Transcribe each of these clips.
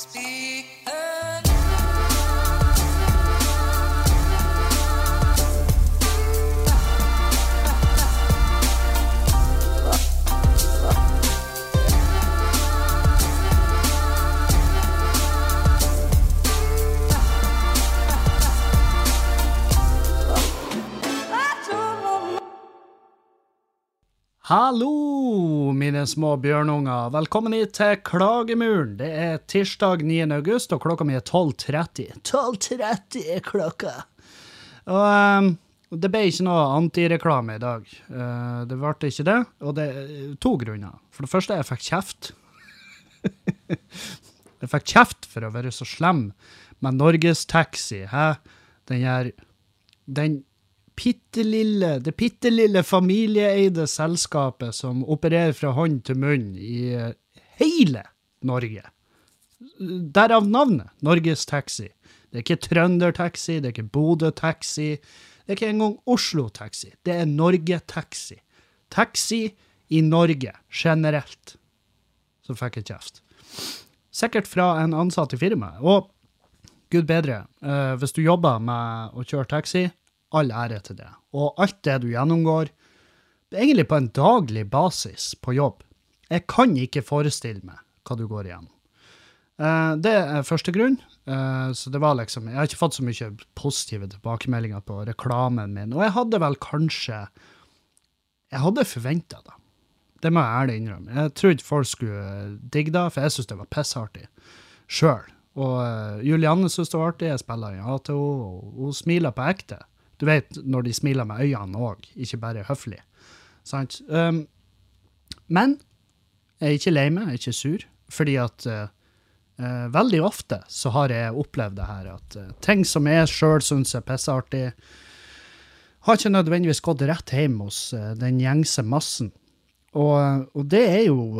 Speak. Hallo, mine små bjørnunger. Velkommen hit til Klagemuren. Det er tirsdag 9. august, og klokka mi er 12.30. 12.30 er klokka. Og um, det ble ikke noe antireklame i dag. Uh, det ble ikke det, og det er to grunner. For det første, jeg fikk kjeft. jeg fikk kjeft for å være så slem med Norges Taxi. Hæ? Den her Den pittelille, det bitte lille familieeide selskapet som opererer fra hånd til munn i eh, hele Norge. Derav navnet Norges Taxi. Det er ikke Trønder-taxi, det er ikke Bodø-taxi, det er ikke engang Oslo-taxi. Det er Norge-taxi. Taxi i Norge, generelt. Så fikk jeg kjeft. Sikkert fra en ansatt i firmaet. Og gud bedre, uh, hvis du jobber med å kjøre taxi, all ære til det. Og alt det du gjennomgår, egentlig på en daglig basis på jobb. Jeg kan ikke forestille meg hva du går igjennom. Uh, det er første grunn. Uh, så det var liksom Jeg har ikke fått så mye positive tilbakemeldinger på reklamen min, og jeg hadde vel kanskje Jeg hadde forventa det. Det må jeg ærlig innrømme. Jeg trodde folk skulle digge det, for jeg syntes det var pissartig sjøl. Og uh, Julianne syntes det var artig, jeg spiller i ATO, og hun smiler på ekte. Du vet når de smiler med øynene òg, ikke bare høflig. Sant? Um, men jeg er ikke lei meg, jeg er ikke sur, fordi at uh, uh, veldig ofte så har jeg opplevd det her at uh, ting som jeg sjøl syns er pissartig, har ikke nødvendigvis gått rett hjem hos den gjengse massen. Og, og det er jo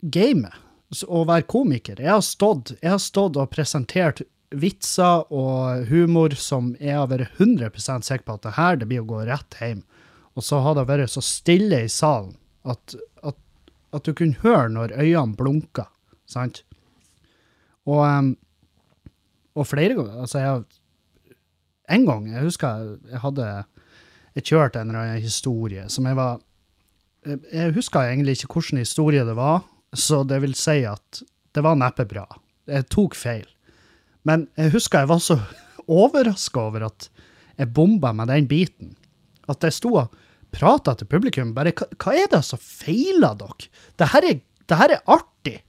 gamet. Å være komiker. Jeg har, stått, jeg har stått og presentert vitser og humor som jeg har vært 100 sikker på at det her det blir å gå rett hjem. Og så har det vært så stille i salen at, at, at du kunne høre når øynene blunka. Sant? Og, um, og flere ganger Altså, jeg En gang, jeg husker jeg hadde Jeg kjørte en eller annen historie som jeg var Jeg husker egentlig ikke hvilken historie det var, så det vil si at det var neppe bra. Jeg tok feil. Men jeg husker jeg var så overraska over at jeg bomba med den biten. At jeg sto og prata til publikum. Bare hva, hva, er det som feiler dere? Det her er, artig.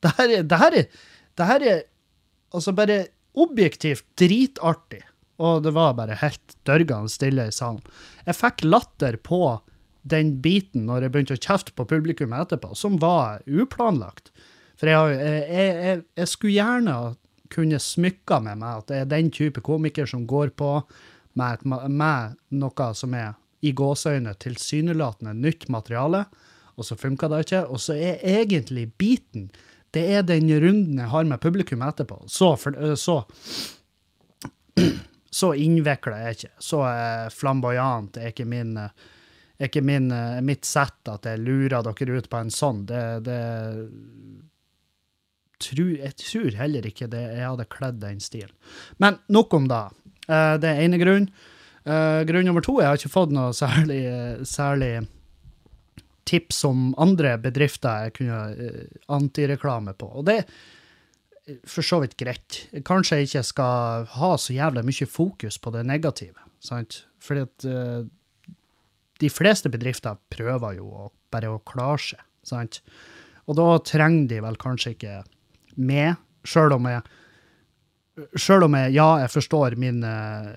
Det her er, det her er, det her er altså bare objektivt dritartig. Og det var bare helt dørgende stille i salen. Jeg fikk latter på den biten når jeg begynte å kjefte på publikum etterpå, som var uplanlagt. For jeg, jeg, jeg, jeg skulle gjerne kunne smykka med meg at det er den type komiker som går på med, med noe som er i gåseøyne tilsynelatende nytt materiale, og så funka det ikke. Og så er egentlig biten det er den runden jeg har med publikum etterpå. Så, så, så innvikla er ikke. Så flamboyant er ikke min er ikke min, mitt sett at jeg lurer dere ut på en sånn. Det, det tror, jeg tror heller ikke det, jeg hadde kledd den stilen. Men nok om det. Uh, det er ene grunn. Uh, grunn nummer to, jeg har ikke fått noe særlig, særlig tips om andre bedrifter jeg kunne uh, antireklame på. Og det er for så vidt greit. Kanskje jeg ikke skal ha så jævlig mye fokus på det negative. sant? Fordi at de fleste bedrifter prøver jo bare å klare seg. sant? Og da trenger de vel kanskje ikke med, sjøl om jeg Sjøl om jeg, ja, jeg forstår, min, eh,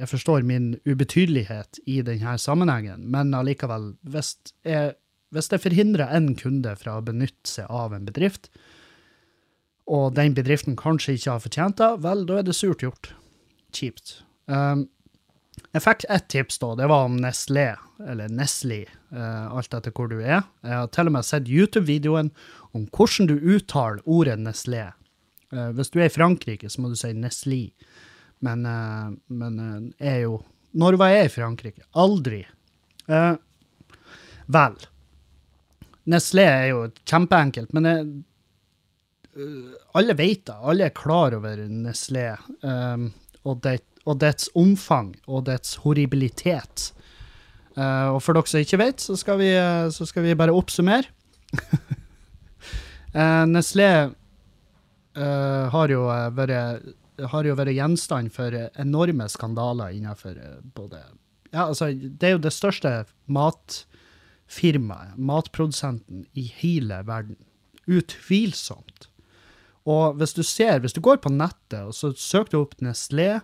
jeg forstår min ubetydelighet i denne sammenhengen, men allikevel, hvis jeg, hvis jeg forhindrer en kunde fra å benytte seg av en bedrift, og den bedriften kanskje ikke har fortjent det, vel, da er det surt gjort. Kjipt. Um, jeg fikk ett tips, da. Det var om Nestlé, eller Nestle, uh, alt etter hvor du er. Jeg har til og med sett YouTube-videoen om hvordan du uttaler ordet Nestlé. Uh, hvis du er i Frankrike, så må du si Nesli. Men, uh, men uh, er jo Når var jeg i Frankrike? Aldri. vel. Nestlé er jo kjempeenkelt, men jeg, Alle vet det. Alle er klar over Nestlé og, det, og, dets omfang og dets horribilitet. Uh, og for dere som ikke vet, så skal vi, så skal vi bare oppsummere. uh, Nestlé har, jo vært, har jo vært gjenstand for enorme skandaler innenfor både ja, altså, Det er jo det største matfirmaet, matprodusenten, i hele verden. Utvilsomt. Og hvis du ser, hvis du går på nettet og så søker du opp Nestlé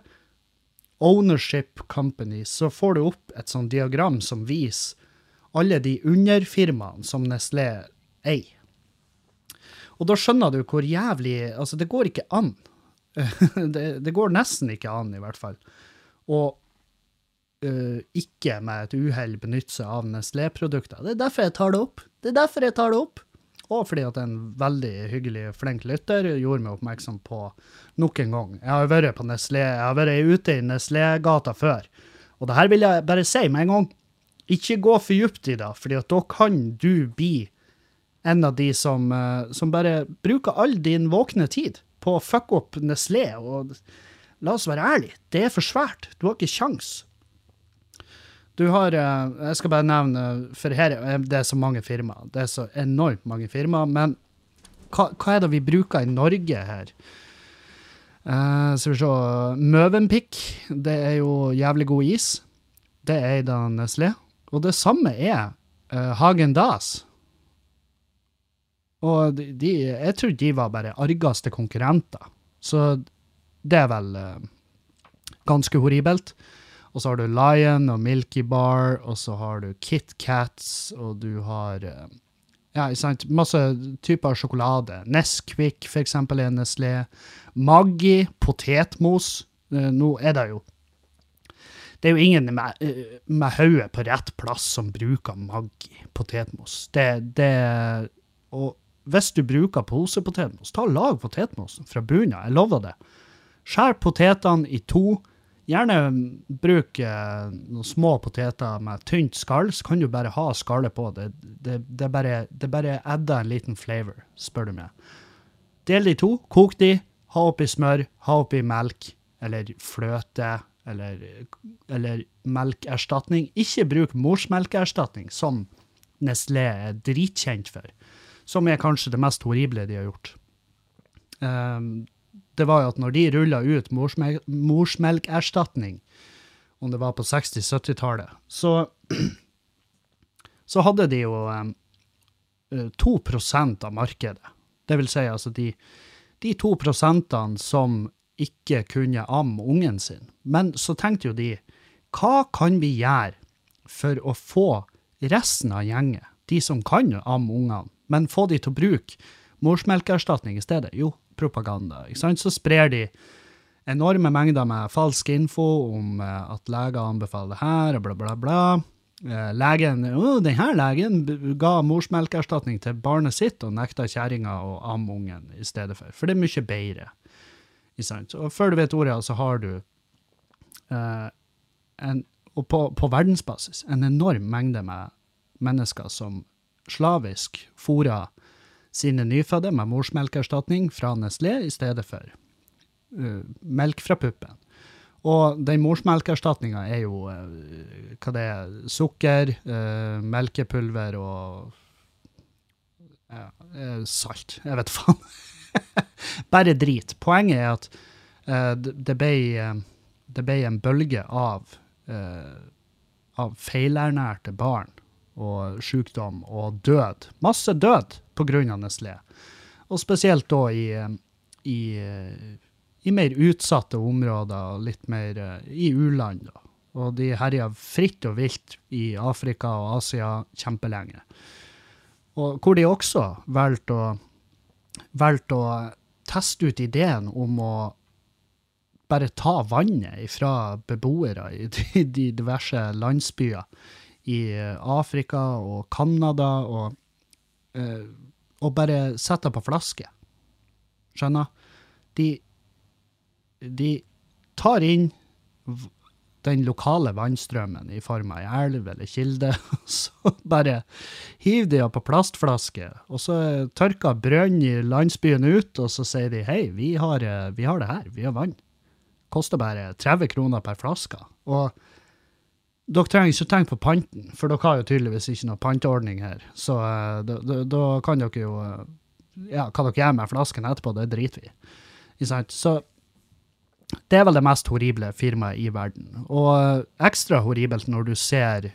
Ownership Company, så får du opp et sånt diagram som viser alle de underfirmaene som Nestlé eier. Og da skjønner du hvor jævlig Altså, det går ikke an. det, det, går nesten ikke an, i hvert fall. Og uh, ikke med et uhell benytte seg av Nestlé-produkter. Det er derfor jeg tar det opp. Det er derfor jeg tar det opp og fordi at en veldig hyggelig, flink lytter gjorde meg oppmerksom på nok en gang. Jeg har vært på Nestlé, jeg har vært ute i Nestlé-gata før. Og det her vil jeg bare si med en gang. Ikke gå for dypt i det, fordi da kan du bli en av de som, eh, som bare bruker all din våkne tid på å fucke opp Nestlé. Og la oss være ærlige, det er for svært. Du har ikke kjangs. Du har eh, Jeg skal bare nevne, for her det er så mange firmaer. Det er så enormt mange firmaer. Men hva, hva er det vi bruker i Norge her? Uh, skal vi se Møvenpick, det er jo jævlig god is. Det er eid av. Og det samme er uh, Hagen Das. Og de, de, jeg tror de var bare argeste konkurrenter. Så det er vel uh, ganske horribelt. Og så har du Lion og Milky Bar, og så har du Kit Kats, og du har eh, ja, sant? masse typer sjokolade. Nesquik, for eksempel, er Nestlé. Maggi, potetmos. Eh, nå er det jo Det er jo ingen med, eh, med hodet på rett plass som bruker Maggi potetmos. Det, det Og hvis du bruker posepotetmos, ta og lag potetmosen fra bunnen av. Jeg lover det. Skjær potetene i to Gjerne bruk noen små poteter med tynt skall, så kan du bare ha skallet på. Det, det, det, bare, det bare adder en liten flavor, spør du meg. Del de to, kok de, ha oppi smør, ha oppi melk eller fløte eller, eller melkerstatning. Ikke bruk morsmelkerstatning, som Nestlé er dritkjent for. Som er kanskje det mest horrible de har gjort. Um, det var jo at når de rulla ut morsmel morsmelkerstatning, om det var på 60-70-tallet, så, så hadde de jo um, 2 av markedet. Det vil si altså de, de to prosentene som ikke kunne amme ungen sin. Men så tenkte jo de, hva kan vi gjøre for å få resten av gjengen, de som kan amme ungene, men få de til å bruke morsmelkerstatning i stedet? Jo, propaganda. Så sprer de enorme mengder med falsk info om uh, at leger anbefaler det her, og bla, bla, bla. Uh, legen, oh, denne legen ga morsmelkerstatning til barnet sitt og nekta kjerringa å amme ungen i stedet for. For det er mye bedre. Og før du vet ordet, så har du eh, en, og på, på verdensbasis en enorm mengde med mennesker som slavisk fôrer sine nyfødte med morsmelkerstatning fra Nestlé i stedet for uh, melk fra puppen. Og den morsmelkerstatninga er jo uh, hva det er, sukker, uh, melkepulver og ja, salt. Jeg vet faen. Bare drit. Poenget er at det ble, det en bølge av, av feilernærte barn og sykdom og død. Masse død pga. Nestlé. Og spesielt da i, i, i, mer utsatte områder, og litt mer i u-land. Og de herja fritt og vilt i Afrika og Asia kjempelenge. Og hvor de også valgte å, valgte å teste ut ideen om å bare ta vannet fra beboere i de diverse landsbyer i Afrika og Canada, og uh, og bare setter på flaske. Skjønner? De, de tar inn den lokale vannstrømmen i form av ei elv eller kilde. og Så bare hiver de henne på plastflaske, og så tørker brønn i landsbyen ut, og så sier de hei, vi har, eh, vi har det her, vi har vann. Koster bare 30 kroner per flaske. Og dere trenger ikke å tenke på panten, for dere har jo tydeligvis ikke noe panteordning her. Så uh, da, kan dere jo uh, Ja, hva dere gjør med flasken etterpå, det driter vi i. Så det er vel det mest horrible firmaet i verden. Og uh, ekstra horribelt når du ser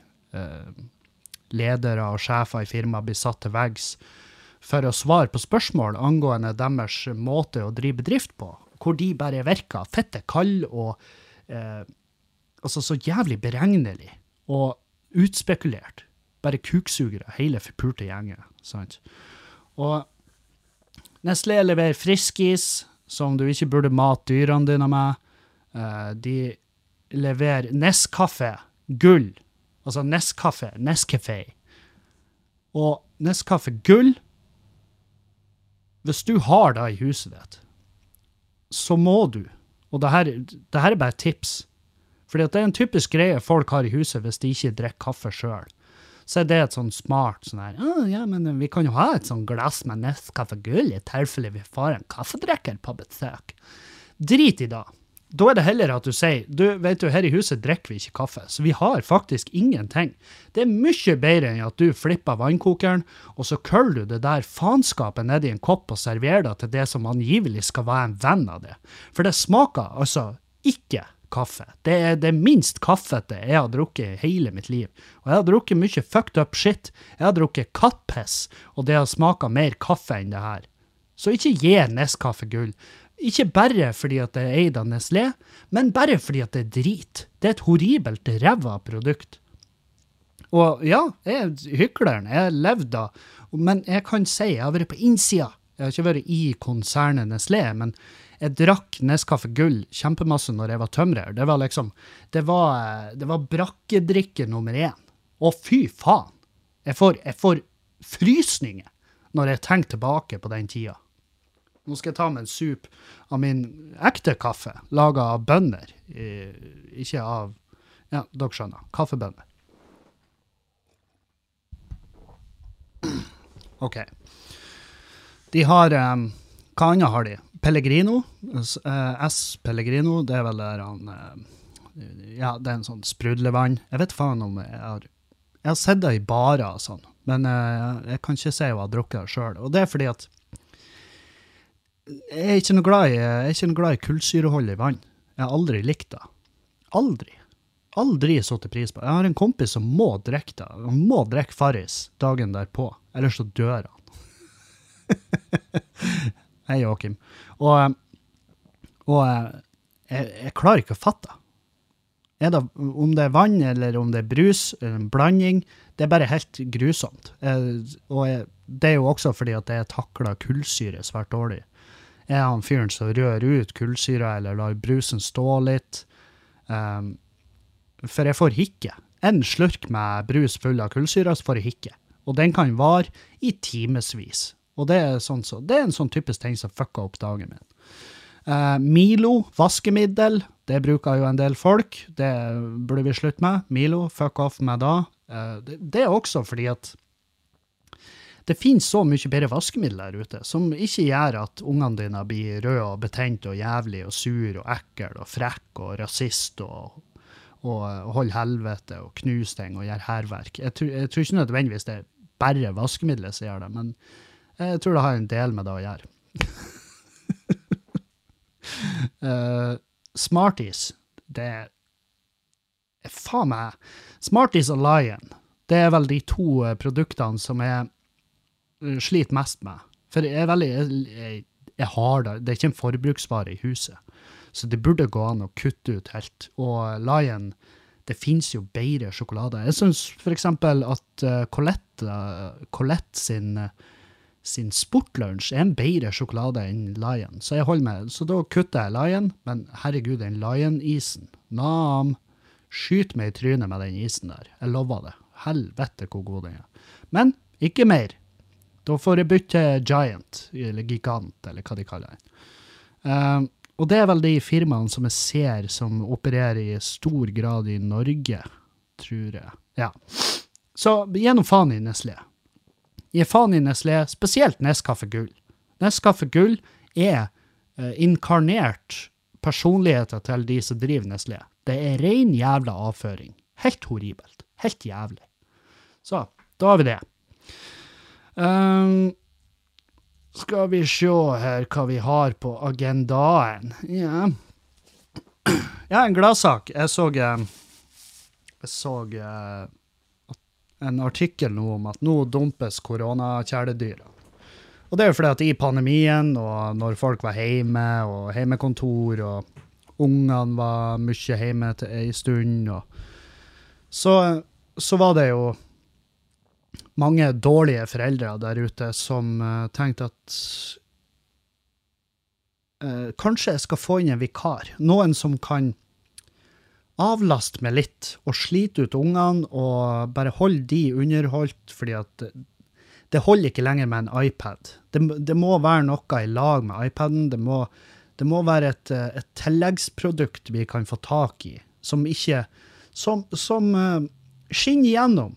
ledere og sjefer i firmaet bli satt til veggs for å svare på spørsmål angående deres måte å drive bedrift på, hvor de bare virker fette kalde og altså så jævlig beregnelig og utspekulert. Bare kuksugere, hele forpulte gjengen. Sant? Og Nestlé leverer friskis, som du ikke burde mate dyrene dine med. Uh, de leverer Nescafé, gull. Altså Nescafé, Nescafé. Og Nescafé gull Hvis du har det i huset ditt, så må du, og det her, det her er bare tips fordi det er en typisk greie folk har i huset hvis de ikke drikker kaffe sjøl. Så er det et sånn smart sånn her oh, Ja, men vi kan jo ha et sånn glass med Nescafé Gull i tilfelle vi får en kaffedrikker på besøk. Drit i det. Da er det heller at du sier du, vet du, her i huset drikker vi ikke kaffe, så vi har faktisk ingenting. Det er mye bedre enn at du flipper vannkokeren, og så køller du det der faenskapet nedi en kopp og serverer det til det som angivelig skal være en venn av det. For det smaker altså ikke kaffe. Det er det minst kaffete jeg har drukket i hele mitt liv. Og jeg har drukket mye fucked up shit. Jeg har drukket kattpiss, og det har smaka mer kaffe enn det her. Så ikke gi Nescafé gull. Ikke bare fordi at det er eid av Nestlé, men bare fordi at det er drit. Det er et horribelt ræva produkt. Og ja, jeg er hykleren. Jeg har levd da. Men jeg kan si jeg har vært på innsida. Jeg har ikke vært i konsernet Nestlé, men jeg drakk Nescafé Gull kjempemasse når jeg var tømrer. Det var liksom Det var, det var brakkedrikke nummer én. Å, fy faen! Jeg får, jeg får frysninger når jeg tenker tilbake på den tida. Nå skal jeg ta med en sup av min ekte kaffe, laga av bønder. Ikke av Ja, dere skjønner. Kaffebønder. OK. De har um, Hva annet har de? Pellegrino. Eh, S. Pellegrino, det er vel der han eh, Ja, det er en sånn sprudlevann. Jeg vet faen om jeg har Jeg har sett det i barer og sånn, men jeg, eh, kan ikke si jeg har drukket det sjøl. Og det er fordi at jeg er ikke noe glad i, jeg glad i kullsyreholdig vann. Jeg har aldri likt det. Aldri. Aldri satt pris på. Jeg har en kompis som må drikke det. Han må drikke Farris dagen derpå, ellers så dør han. Hei, Joakim. Og, og jeg, jeg, klarer ikke å fatte. Det, om det er vann eller om det er brus, eller en blanding, det er bare helt grusomt. Jeg, og jeg, det er jo også fordi at jeg takler kullsyre svært dårlig. Jeg er han fyren som rører ut kullsyra eller lar brusen stå litt. Um, for jeg får hikke. En slurk med brus full av kullsyre, så får jeg hikke. Og den kan vare i timevis. Og det er, sånn, så, det er en sånn typisk ting som fucker opp dagen min. Uh, Milo vaskemiddel, det bruker jo en del folk. Det burde vi slutte med. Milo, fuck off med da. Uh, det, det, er også fordi at det finnes så mye bedre vaskemiddel der ute, som ikke gjør at ungene dine blir røde og betent og jævlig og sur og ekkel og frekk og rasist og, og, og holder helvete og knuser ting og gjør hærverk. Jeg, jeg, tror ikke nødvendigvis det er bare vaskemiddelet som gjør det, men jeg tror det har en del med det å gjøre. uh, Smarties, det er Faen meg. Smarties og Lion, det er vel de to uh, produktene som jeg uh, sliter mest med. For jeg er veldig jeg, jeg, har det. Det er ikke en forbruksvare i huset. Så det burde gå an å kutte ut helt. Og Lion det finnes jo bedre sjokolade. Jeg syns f.eks. at Colette, Colette sin sin Sportlunsj er en bedre sjokolade enn Lion, så jeg holder med. Så da kutter jeg Lion, men herregud, den Lion-isen. Nam. Skyt meg i trynet med den isen der. Jeg lover det. Helvete hvor god den er. Men ikke mer. Da får jeg bytte Giant, eller Gigant, eller hva de kaller den. Um, og det er vel de firmaene som jeg ser som opererer i stor grad i Norge, tror jeg. Ja. Så nå faen i Nestlé. Gi faen i Nestlé, spesielt Nescafé Gull. Nescafé Gull er eh, inkarnert personligheter til de som driver Nestlé. Det er rein jævla avføring. Helt horribelt. Helt jævlig. Så, da har vi det. Um, skal vi se her hva vi har på agendaen. Ja, ja en gladsak. Jeg så eh, Jeg så eh, en artikkel nå om at nå dumpes koronakjæledyra. Og det er jo fordi at i pandemien, og når folk var hjemme, og hjemmekontor, og ungene var mye hjemme til ei stund, så, så var det jo mange dårlige foreldre der ute som uh, tenkte at uh, kanskje jeg skal få inn en vikar. Noen som kan avlaste meg litt og slite ut ungene og bare holde de underholdt, fordi at det holder ikke lenger med en iPad. Det, det må være noe i lag med iPaden. Det må, det må være et, et, tilleggsprodukt vi kan få tak i, som ikke Som, som uh, skinner igjennom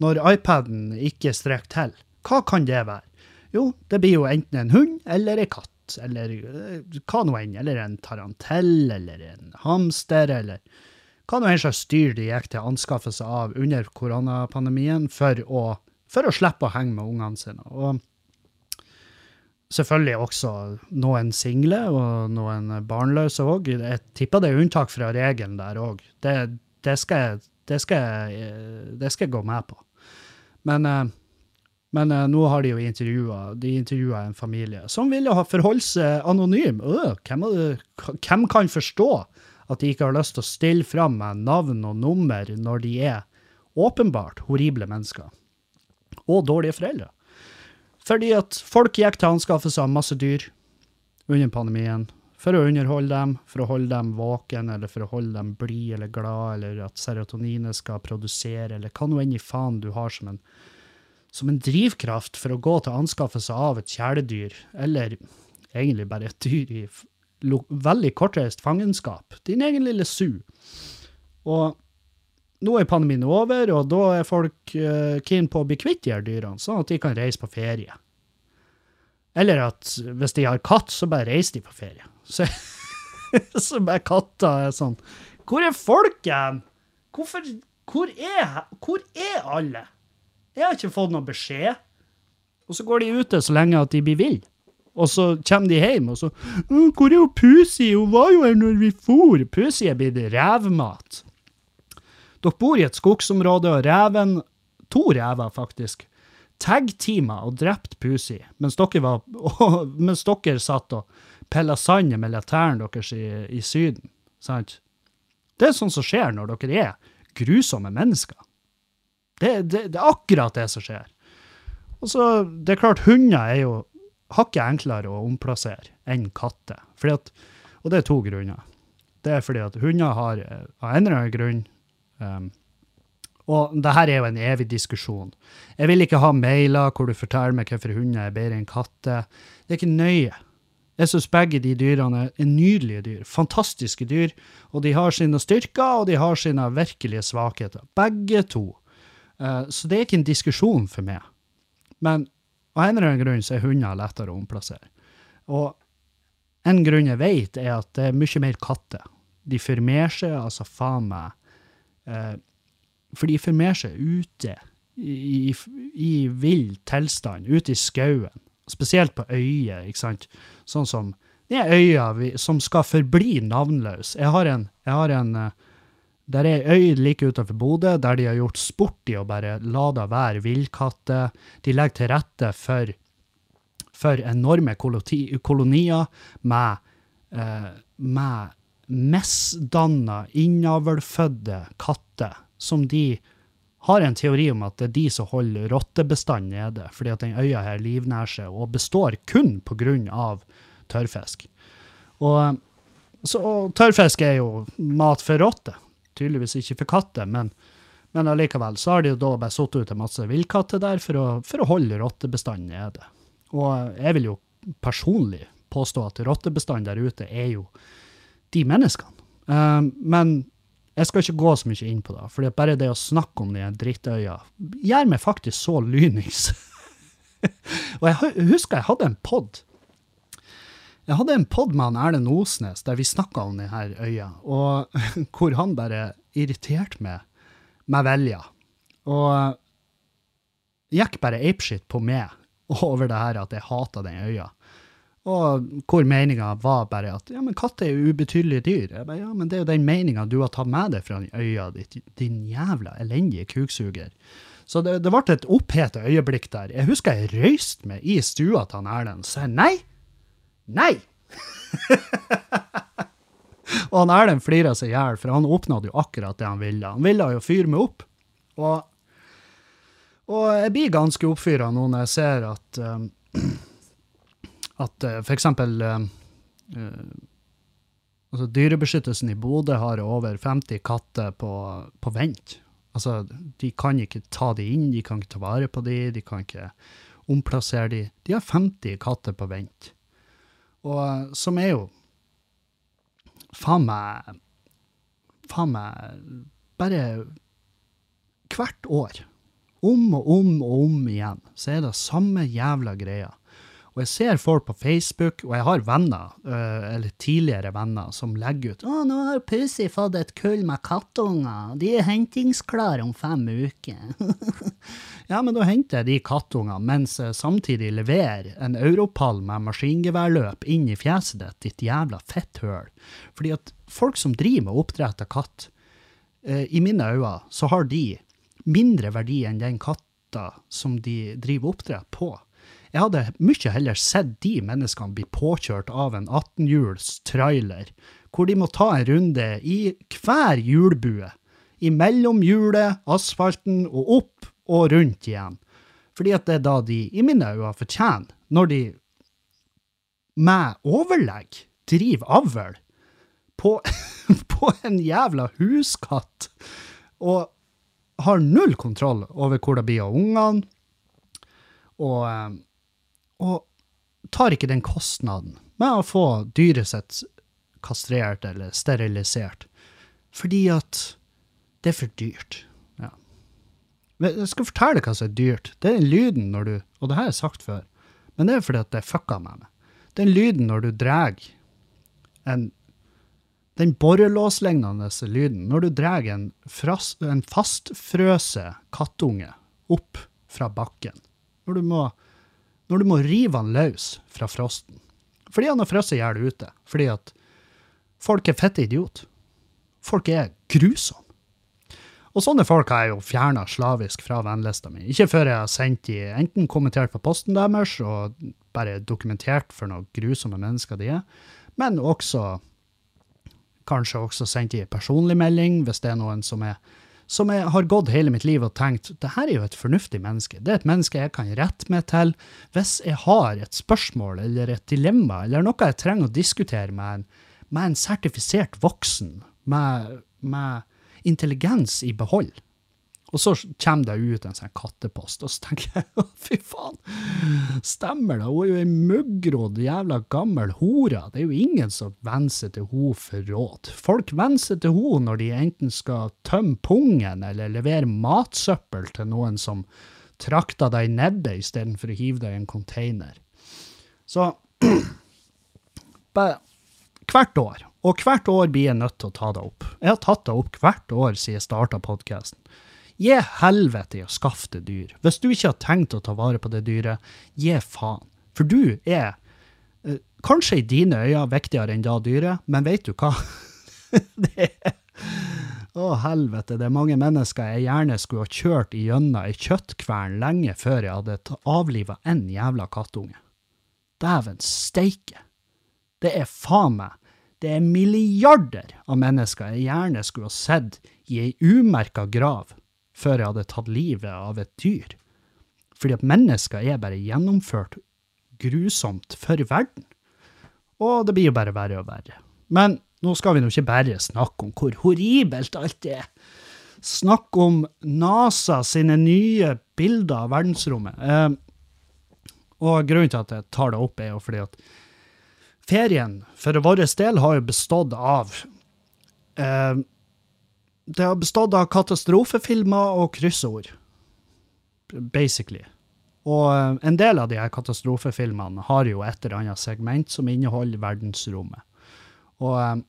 når iPaden ikke strekker til. Hva kan det være? Jo, det blir jo enten en hund eller en katt, eller eh, hva nå enn, eller en tarantell, eller en hamster, eller hva nå enn slags dyr de gikk til anskaffelse av under koronapandemien for å, for å slippe å henge med ungene sine. Og selvfølgelig også noen single og noen barnløse òg. Jeg tipper det er unntak fra regelen der òg. Det, det, det, det, skal jeg gå med på. Men, eh, men eh, nå har de jo intervjua de intervjua en familie som ville ha forholdt seg anonym. Øh, hvem, hvem, kan forstå at de ikke har lyst til å stille fram med navn og nummer når de er åpenbart horrible mennesker? Og dårlige foreldre. Fordi at folk gikk til anskaffelse av masse dyr under pandemien for å underholde dem, for å holde dem våken, eller for å holde dem blide eller glad, eller at serotoninet skal produsere, eller hva nå enn i faen du har som en, som en drivkraft for å gå til anskaffelse av et kjæledyr, eller egentlig bare et dyr i veldig kortreist fangenskap. Din egen lille su. Og nå er pandemien over, og da er folk uh, keen på å bli kvitt de her dyrene, sånn at de kan reise på ferie. Eller at hvis de har katt, så bare reiser de på ferie. Så, så bare katta er sånn Hvor er folket? Hvorfor hvor er, hvor er alle? Jeg har ikke fått noen beskjed. Og så går de ute så lenge at de blir ville. Og så kommer de hjem, og så 'Hvor er jo Pusi? Hun var jo her når vi for.' Pusi er blitt revmat. Dere bor i et skogsområde, og reven To rever, faktisk. Tag-teama og drept Pusi, mens dere, var, mens dere satt og pilla sand med tærne deres i, i Syden. Sant? Det er sånt som skjer når dere er grusomme mennesker. Det, det, det er akkurat det som skjer. Og så, Det er klart, hunder er jo hakket enklere å omplassere enn katter. At, og det er to grunner. Det er fordi at hunder har av en eller annen grunn um, Og det her er jo en evig diskusjon. Jeg vil ikke ha mailer hvor du forteller meg hvorfor hunder er bedre enn katter. Det er ikke nøye. Jeg syns begge de dyrene er nydelige dyr. Fantastiske dyr. Og de har sine styrker, og de har sine virkelige svakheter. Begge to. Uh, så det er ikke en diskusjon for meg. Men av en eller annen grunn så er hunder lettere å omplassere. Og en grunn jeg vet, er at det er mye mer katter. De formerer seg, altså faen meg uh, For de formerer seg ute, i, i, i vill tilstand, ute i skauen spesielt på øyer, ikke sant. Sånn som det er øya som skal forbli navnløs. Jeg har en, jeg har en uh, der er ei øy like utenfor Bodø der de har gjort sport i å bare la det være villkatter. De legger til rette for, for enorme kolonier med, eh, med misdanna, innavlfødte katter som de har en teori om at det er de som holder rottebestanden nede, fordi at den øya her livnærer seg og består kun pga. tørrfisk. Og, så, og tørrfisk er jo mat for rotter, tydeligvis ikke for katter, men, men allikevel så har de jo da bare satt ut en masse villkatter der for å, for å holde rottebestanden nede. Og jeg vil jo personlig påstå at rottebestanden der ute er jo de menneskene. Eh, men jeg skal ikke gå så mye inn på det, for bare det å snakke om de drittøya gjør meg faktisk så lynings. og jeg husker jeg hadde en pod. Jeg hadde en pod med han Erlend Osnes der vi snakka om denne øya, og hvor han bare irriterte meg med vilje. Og gikk bare apeshit på meg over det her at jeg hata den øya. Og hvor meninga var bare at ja, men katter er jo ubetydelige dyr. Jeg bare, ja, men det er jo den meninga du har tatt med deg fra øya ditt, din jævla elendige kuksuger. Så det, det ble et oppheta øyeblikk der. Jeg husker jeg røyste meg i stua til han Erlend og sa nei. Nei! og han Erlend flira seg i hjel, for han oppnådde jo akkurat det han ville. Han ville jo fyre meg opp. Og, og jeg blir ganske oppfyra nå når jeg ser at um, at uh, uh, uh, altså Dyrebeskyttelsen i Bodø har over 50 katter på, på, vent. Altså, de kan ikke ta de inn, de kan ikke ta vare på de, de kan ikke omplassere de. De har 50 katter på vent. Og som er jo faen meg Faen meg bare hvert år. Om og om og om igjen så er det samme jævla greia. Og jeg ser folk på Facebook, og jeg har venner, uh, eller tidligere venner, som legger ut 'Å, nå har Pussy fått et kull med kattunger. De er hentingsklare om fem uker.' ja, men da henter jeg de kattungene mens jeg samtidig leverer en europall med maskingeværløp inn i fjeset ditt, ditt jævla fetthøl. Fordi at folk som driver med oppdrett av katt, uh, i mine øyne så har de mindre verdi enn den katta som de driver oppdrett på. Jeg hadde mye heller sett de menneskene bli påkjørt av en 18-hjuls trailer, hvor de må ta en runde i hver hjulbue, imellom hjulet, asfalten og opp og rundt igjen. Fordi at det er da de, i mine øyne, fortjener, når de med overlegg driver avl på, på en jævla huskatt, og har null kontroll over hvor det blir av ungene. Og eh, og tar ikke den kostnaden med å få dyret sitt kastrert eller sterilisert, fordi at det er for dyrt. Ja. Jeg skal fortelle hva som er dyrt. Det er lyden når du Og det har jeg sagt før, men det er fordi at det fucka med meg. Den lyden når du drar en den borrelåslignende lyden når du drar en, en fastfrøse kattunge opp fra bakken. Når du må når du må rive han løs fra frosten. Fordi han har frosset i hjel ute. Fordi at folk er fette idiot. Folk er grusomme. Og sånne folk har jeg jo fjerna slavisk fra vennlista mi. Ikke før jeg har sendt de enten kommentert på posten deres og bare dokumentert for noen grusomme mennesker de er, men også kanskje også sendt de personlig melding hvis det er noen som er som jeg har gått hele mitt liv og tenkt det her er jo et fornuftig menneske. Det er et menneske jeg kan rette meg til hvis jeg har et spørsmål eller et dilemma eller noe jeg trenger å diskutere med en, med en sertifisert voksen med, med intelligens i behold. Og så kommer det ut en sånn kattepost, og så tenker jeg fy faen, stemmer det? Hun er jo ei muggrodd jævla gammel hore. Det er jo ingen som venner seg til henne for råd. Folk venner seg til henne når de enten skal tømme pungen eller levere matsøppel til noen som trakter deg i nebbet istedenfor å hive deg i en container. Så hvert år, og hvert år blir jeg nødt til å ta det opp. Jeg har tatt det opp hvert år siden jeg starta podkasten. Gi helvete i å skaffe det dyr. Hvis du ikke har tenkt å ta vare på det dyret, gi faen. For du er, eh, kanskje i dine øyne, viktigere enn da dyret, men vet du hva? det er Å, helvete, det er mange mennesker jeg gjerne skulle ha kjørt igjennom ei kjøttkvern lenge før jeg hadde avliva en jævla kattunge. Dæven steike. Det er faen meg det er milliarder av mennesker jeg gjerne skulle ha sett i ei umerka grav før jeg hadde tatt livet av et dyr. Fordi at mennesker er bare gjennomført grusomt for verden. Og det blir jo bare verre og verre. Men nå skal vi nå ikke bare snakke om hvor horribelt alt er. Snakk om NASA sine nye bilder av verdensrommet. Eh, og grunnen til at jeg tar det opp, er jo fordi at ferien for vår del har jo bestått av eh, Det har bestått av katastrofefilmer og kryssord, basically. Og eh, en del av de her katastrofefilmene har jo et eller annet segment som inneholder verdensrommet. Og eh,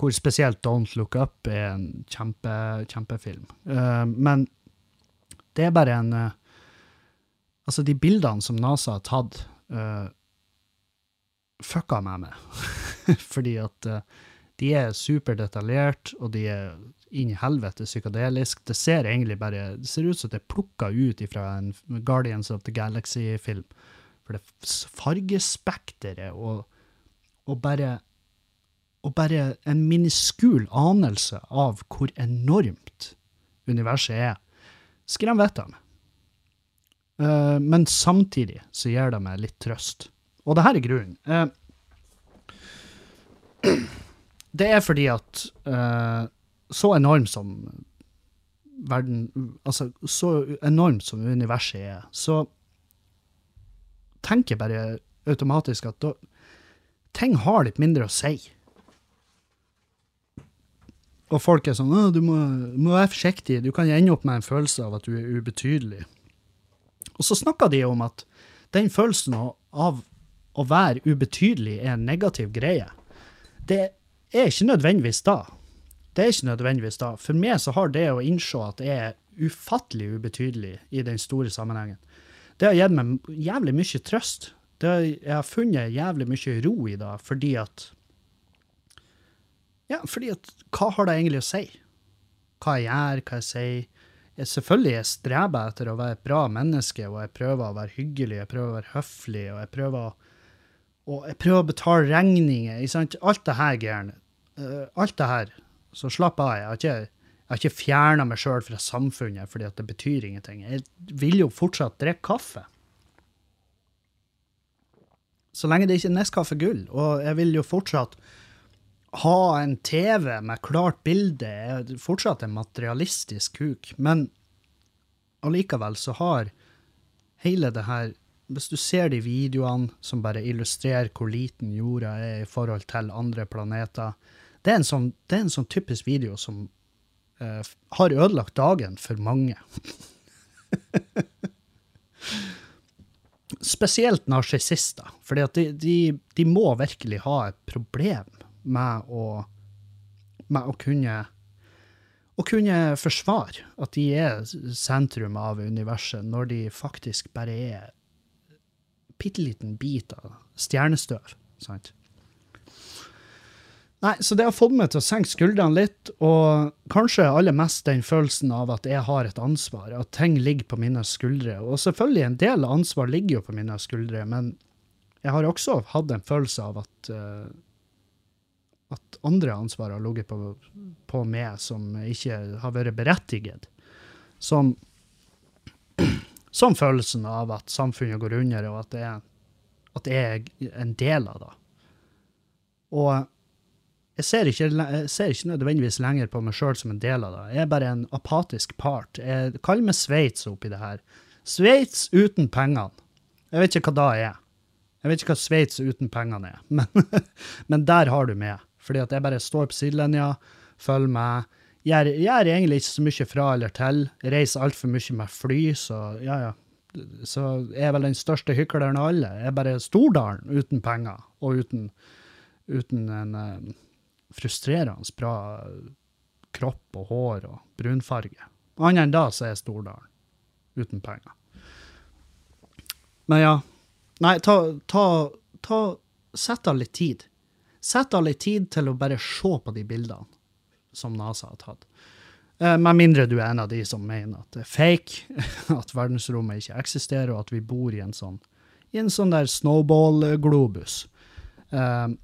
hvor spesielt Don't Look Up er en kjempe, kjempefilm. Uh, men det er bare en Altså, de bildene som NASA har tatt, fucka meg med. Fordi at de er superdetaljert, og de er inn i helvete psykadelisk. Det ser egentlig bare Det ser ut som det er plukka ut fra en Guardians of the Galaxy-film. For det fargespekteret og, og bare og bare en miniskul anelse av hvor enormt universet er, skremmer vettet av meg. Uh, men samtidig så gir det meg litt trøst. Og det her er grunnen. Uh, det er fordi at uh, så enormt som verden Altså, så enormt som universet er, så tenker jeg bare automatisk at da, ting har litt mindre å si. Og folk er sånn du må, må, være forsiktig, du kan ende opp med en følelse av at du er ubetydelig. Og så snakker de om at den følelsen av å være ubetydelig er en negativ greie. Det er ikke nødvendigvis da. Det er ikke nødvendigvis da. For meg så har det å innse at jeg er ufattelig ubetydelig i den store sammenhengen, det har gitt meg jævlig mye trøst. Har, jeg har funnet jævlig mye ro i det, fordi at ja, fordi at hva har det egentlig å si? Hva jeg gjør, hva jeg sier. Jeg, selvfølgelig jeg streber etter å være et bra menneske, og jeg prøver å være hyggelig, jeg prøver å være høflig, og jeg prøver, og jeg prøver å betale regninger. Sant? Alt det her, gærne. Uh, alt det her. Så slapp av. Jeg har ikke, jeg har ikke fjerna meg sjøl fra samfunnet fordi at det betyr ingenting. Jeg vil jo fortsatt drikke kaffe. Så lenge det ikke er neskaffe Gull. Og jeg vil jo fortsatt ha en TV med klart bilde er fortsatt en materialistisk kuk, men allikevel så har hele det her Hvis du ser de videoene som bare illustrerer hvor liten jorda er i forhold til andre planeter Det er en sånn, er en sånn typisk video som uh, har ødelagt dagen for mange. Spesielt narsissister, for de, de, de må virkelig ha et problem med å, med å kunne å kunne forsvare at de er sentrum av universet, når de faktisk bare er bitte liten bit av stjernestøv. sant? Nei, så det har fått meg til å senke skuldrene litt, og kanskje aller mest den følelsen av at jeg har et ansvar, at ting ligger på mine skuldre. Og selvfølgelig, en del ansvar ligger jo på mine skuldre, men jeg har også hatt en følelse av at uh, at andre ansvar har ligget på, på, meg som ikke har vært berettiget. Som, som følelsen av at samfunnet går under, og at, det er, at jeg er en del av det. Og jeg ser ikke, jeg ser ikke nødvendigvis lenger på meg sjøl som en del av det. Jeg er bare en apatisk part. Jeg kaller meg Sveits oppi det her. Sveits uten pengene. Jeg vet ikke hva da er. Jeg vet ikke hva Sveits uten pengene er, men, men der har du med. Fordi at jeg bare står på sidelinja, følger med. Gjør, gjør egentlig ikke så mye fra eller til. Reiser altfor mye med fly, så ja, ja. Så jeg er vel den største hykleren av alle. Jeg er bare Stordalen uten penger, og uten, uten en um, frustrerende bra kropp og hår og brunfarge. Annet enn da så er Stordalen. Uten penger. Men ja. Nei, ta, ta, ta Sett av litt tid. Sett av litt tid til å bare se på de bildene som NASA har tatt. Eh, med mindre du er en av de som mener at det er fake, at verdensrommet ikke eksisterer, og at vi bor i en sånn, i en sånn der snowball-globus. Um,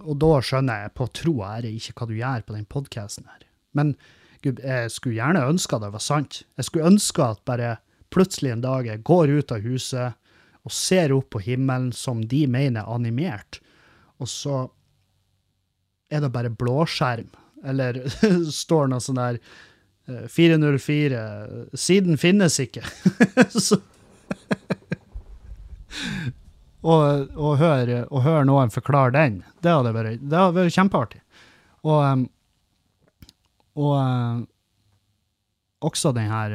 og da skjønner jeg på tro og ære ikke hva du gjør på den podkasten her. Men gud, jeg skulle gjerne ønska det var sant. Jeg skulle ønske at bare plutselig en dag jeg går ut av huset og ser opp på himmelen som de mener animert, og så er det bare blåskjerm? Eller står noe sånn der 404 Siden finnes ikke. Så og, og høre, og hør noen forklare den. Det hadde vært, det hadde vært kjempeartig. Og, um, og uh, også den her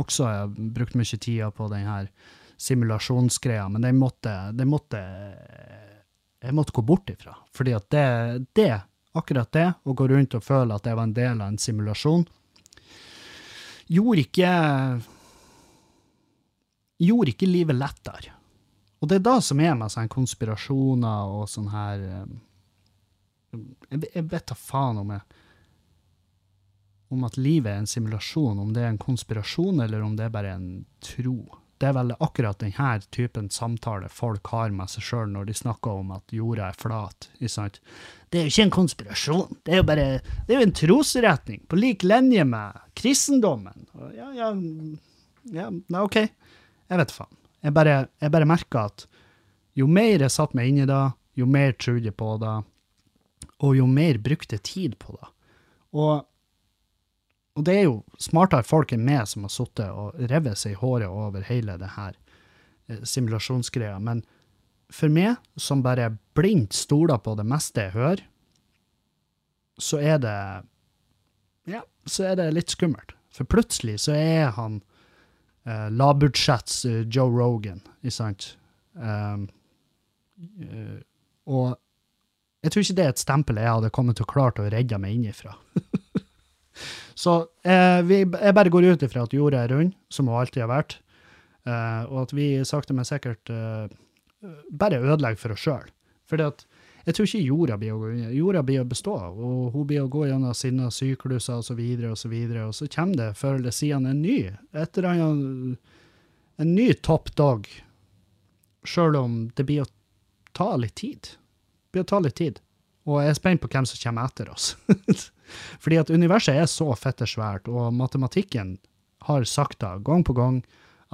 Også har jeg brukt mye tid på den her simulasjonsgreia, men den måtte, den måtte Jeg måtte gå bort ifra. Fordi at det, det, akkurat det, å gå rundt og føle at det var en del av en simulasjon, gjorde ikke gjorde ikke livet lettere. Og det er da som er med sånne konspirasjoner og sånn her eh, Jeg, jeg vet da faen om jeg om at livet er en simulasjon, om det er en konspirasjon, eller om det er bare en tro. Det er vel akkurat denne typen samtale folk har med seg sjøl når de snakker om at jorda er flat. Det er jo ikke en konspirasjon, det er jo bare det er jo en trosretning, på lik linje med kristendommen. Ja, ja, ja, OK. Jeg vet faen. Jeg bare, jeg bare merka at jo mer jeg satte meg inn i det, jo mer trodde jeg på det, og jo mer brukte tid på det. Og, og det er jo smartere folk enn meg som har sittet og revet seg i håret over hele det her eh, simulasjonsgreia, men for meg, som bare blindt stoler på det meste jeg hører, så er det Ja, så er det litt skummelt. For plutselig så er han eh, lavbudsjetts eh, Joe Rogan, ikke sant? Um, og jeg tror ikke det er et stempel jeg hadde kommet til å klart å redde meg innifra. så vi, jeg bare går ut ifra at jorda er rund, som hun alltid har vært, og at vi sakte, men sikkert bare ødelegger for oss sjøl. At jeg tror ikke jorda blir å, jorda blir å bestå, og hun blir å gå gjennom sine sykluser osv., og, så videre, og så kommer det før eller siden en ny, et eller annet, en ny topp dog, sjøl om det blir å ta litt tid. Det blir å ta litt tid. Og jeg er spent på hvem som kommer etter oss. Fordi at universet er så fette svært, og matematikken har sagt da, gang på gang,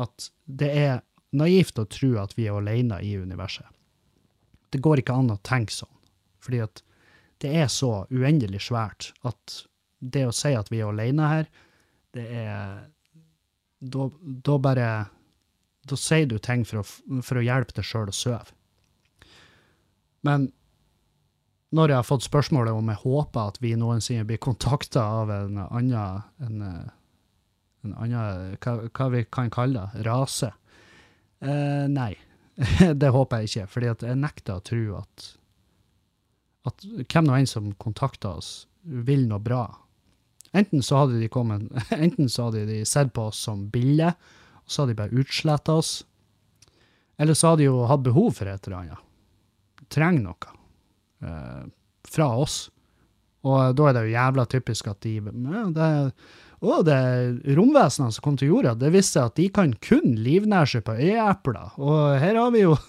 at det er naivt å tro at vi er alene i universet. Det går ikke an å tenke sånn, fordi at det er så uendelig svært at det å si at vi er alene her, det er Da, da bare Da sier du ting for å, for å hjelpe deg sjøl å sove. Men når jeg har fått spørsmålet om jeg håper at vi noensinne blir kontakta av en annen en, en annen, hva, hva, vi kan kalle det, rase, Eh, nei, det håper jeg ikke. fordi jeg nekter å tro at, at hvem nå enn som kontakter oss, vil noe bra. Enten så hadde de kommet, enten så hadde de sett på oss som bilde, og så hadde de bare utsletta oss. Eller så hadde de jo hatt behov for et eller annet. Trenger noe eh, fra oss. Og da er det jo jævla typisk at de ja, det er å, det romvesenene som kom til jorda, det viste at de kan kun livnære seg på øyeepler. Og her har vi jo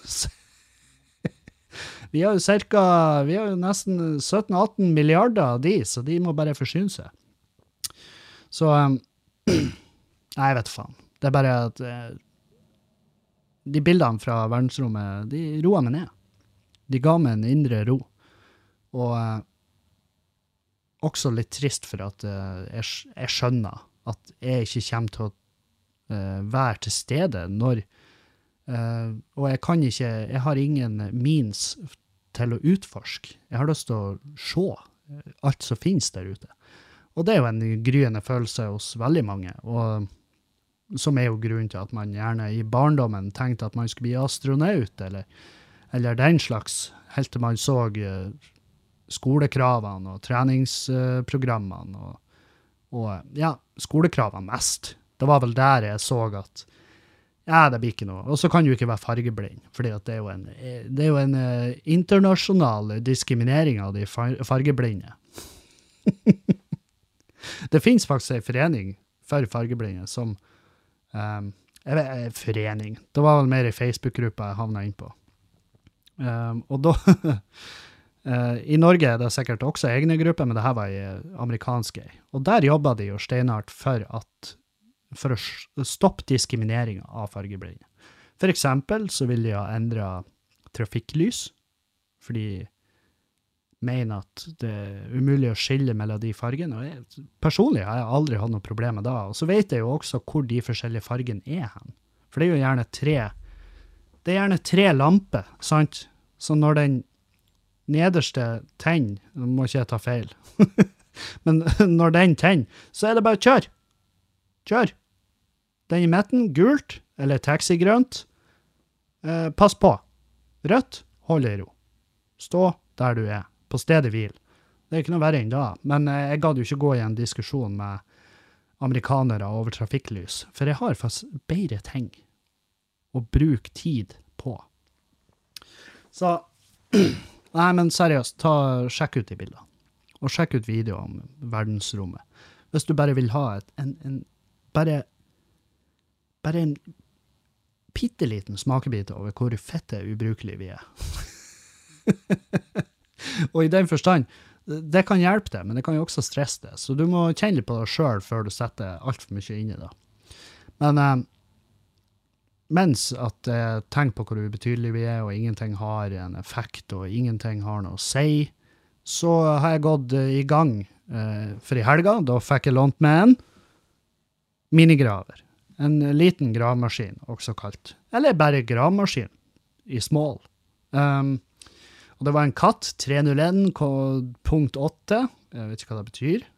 Vi har jo cirka, vi har jo nesten 17-18 milliarder av de, så de må bare forsyne seg. Så um, Nei, jeg vet faen. Det er bare at De bildene fra verdensrommet, de roa meg ned. De ga meg en indre ro. Og eh, også litt trist for at eh, jeg, jeg, skjønner at jeg ikke kommer til å uh, være til stede når uh, Og jeg kan ikke Jeg har ingen means til å utforske. Jeg har lyst til å se alt som finnes der ute. Og det er jo en gryende følelse hos veldig mange, og som er jo grunnen til at man gjerne i barndommen tenkte at man skulle bli astronaut, eller, eller den slags, helt til man så skolekravene og treningsprogrammene og, og ja, skolekravene mest. Det var vel der jeg så at ja, det blir ikke noe. Og så kan du ikke være fargeblind, for det er jo en, er jo en uh, internasjonal diskriminering av de fargeblinde. det finnes faktisk ei forening for fargeblinde som um, jeg vet, Forening. Det var vel mer ei Facebook-gruppe jeg havna inn på. Um, og da I Norge er det sikkert også egne grupper, men det her var ei amerikansk ei. Og der jobba de jo steinhardt for, for å stoppe diskrimineringa av fargeblinde. For eksempel så vil de ha endra trafikklys, for de mener at det er umulig å skille mellom de fargene. Og jeg, personlig har jeg aldri hatt noe problem med det. Og så vet jeg jo også hvor de forskjellige fargene er hen. For det er jo gjerne tre Det er gjerne tre lamper, sant? Så når den nederste tenner må ikke jeg ta feil. Men når den tenner, så er det bare kjør. Kjør. Den i midten, gult, eller taxigrønt. Eh, pass på. Rødt, hold i ro. Stå der du er, på stedet hvil. Det er ikke noe verre enn da. Men eh, jeg gadd jo ikke gå i en diskusjon med amerikanere over trafikklys, for jeg har faktisk bedre ting å bruke tid på. Så Nei, men seriøst, ta, sjekk ut de bildene. Og sjekk ut videoer om verdensrommet. Hvis du bare vil ha et, en, en Bare Bare en bitte liten smakebit over hvor fette ubrukelige vi er. og i den forstand, det kan hjelpe deg, men det kan jo også stresse deg. Så du må kjenne litt på deg sjøl før du setter altfor mye inn i det. Men eh, mens at jeg tenker på hvor ubetydelige vi er, og ingenting har en effekt, og ingenting har noe å si, så har jeg gått eh, i gang eh, for i helga. Da fikk jeg lånt med en minigraver. En liten gravemaskin, også kalt. Eller bare gravemaskin, i small. Um, og det var en katt, 301 punkt 8. Jeg vet ikke hva det betyr.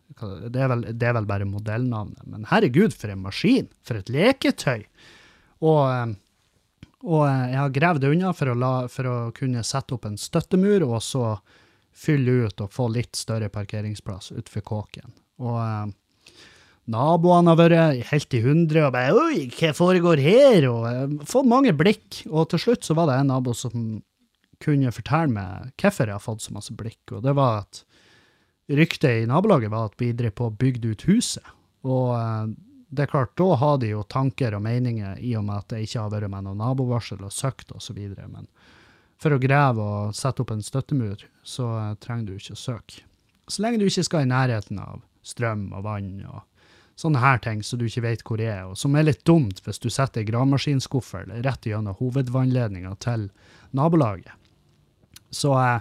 Det er, vel, det er vel bare modellnavnet. Men herregud, for en maskin! For et leketøy! Og, eh, og eh, jeg har gravd unna for å, la, for å kunne sette opp en støttemur, og så fylle ut og få litt større parkeringsplass utenfor kåken. Og eh, naboene har vært helt i hundre og bare 'oi, hva foregår her?' og fått mange blikk. Og til slutt så var det en nabo som kunne fortelle meg hvorfor jeg har fått så masse blikk, og det var at ryktet i nabolaget var at vi drev på og bygde ut huset. Og det er klart, da har de jo tanker og meninger i og med at det ikke har vært med noe nabovarsel og søkt osv. Men for å grave og sette opp en støttemur, så uh, trenger du ikke å søke. Så lenge du ikke skal i nærheten av strøm og vann og sånne her ting som du ikke vet hvor er, og som er litt dumt hvis du setter gravemaskinskuffer rett gjennom hovedvannledninga til nabolaget. Så eh,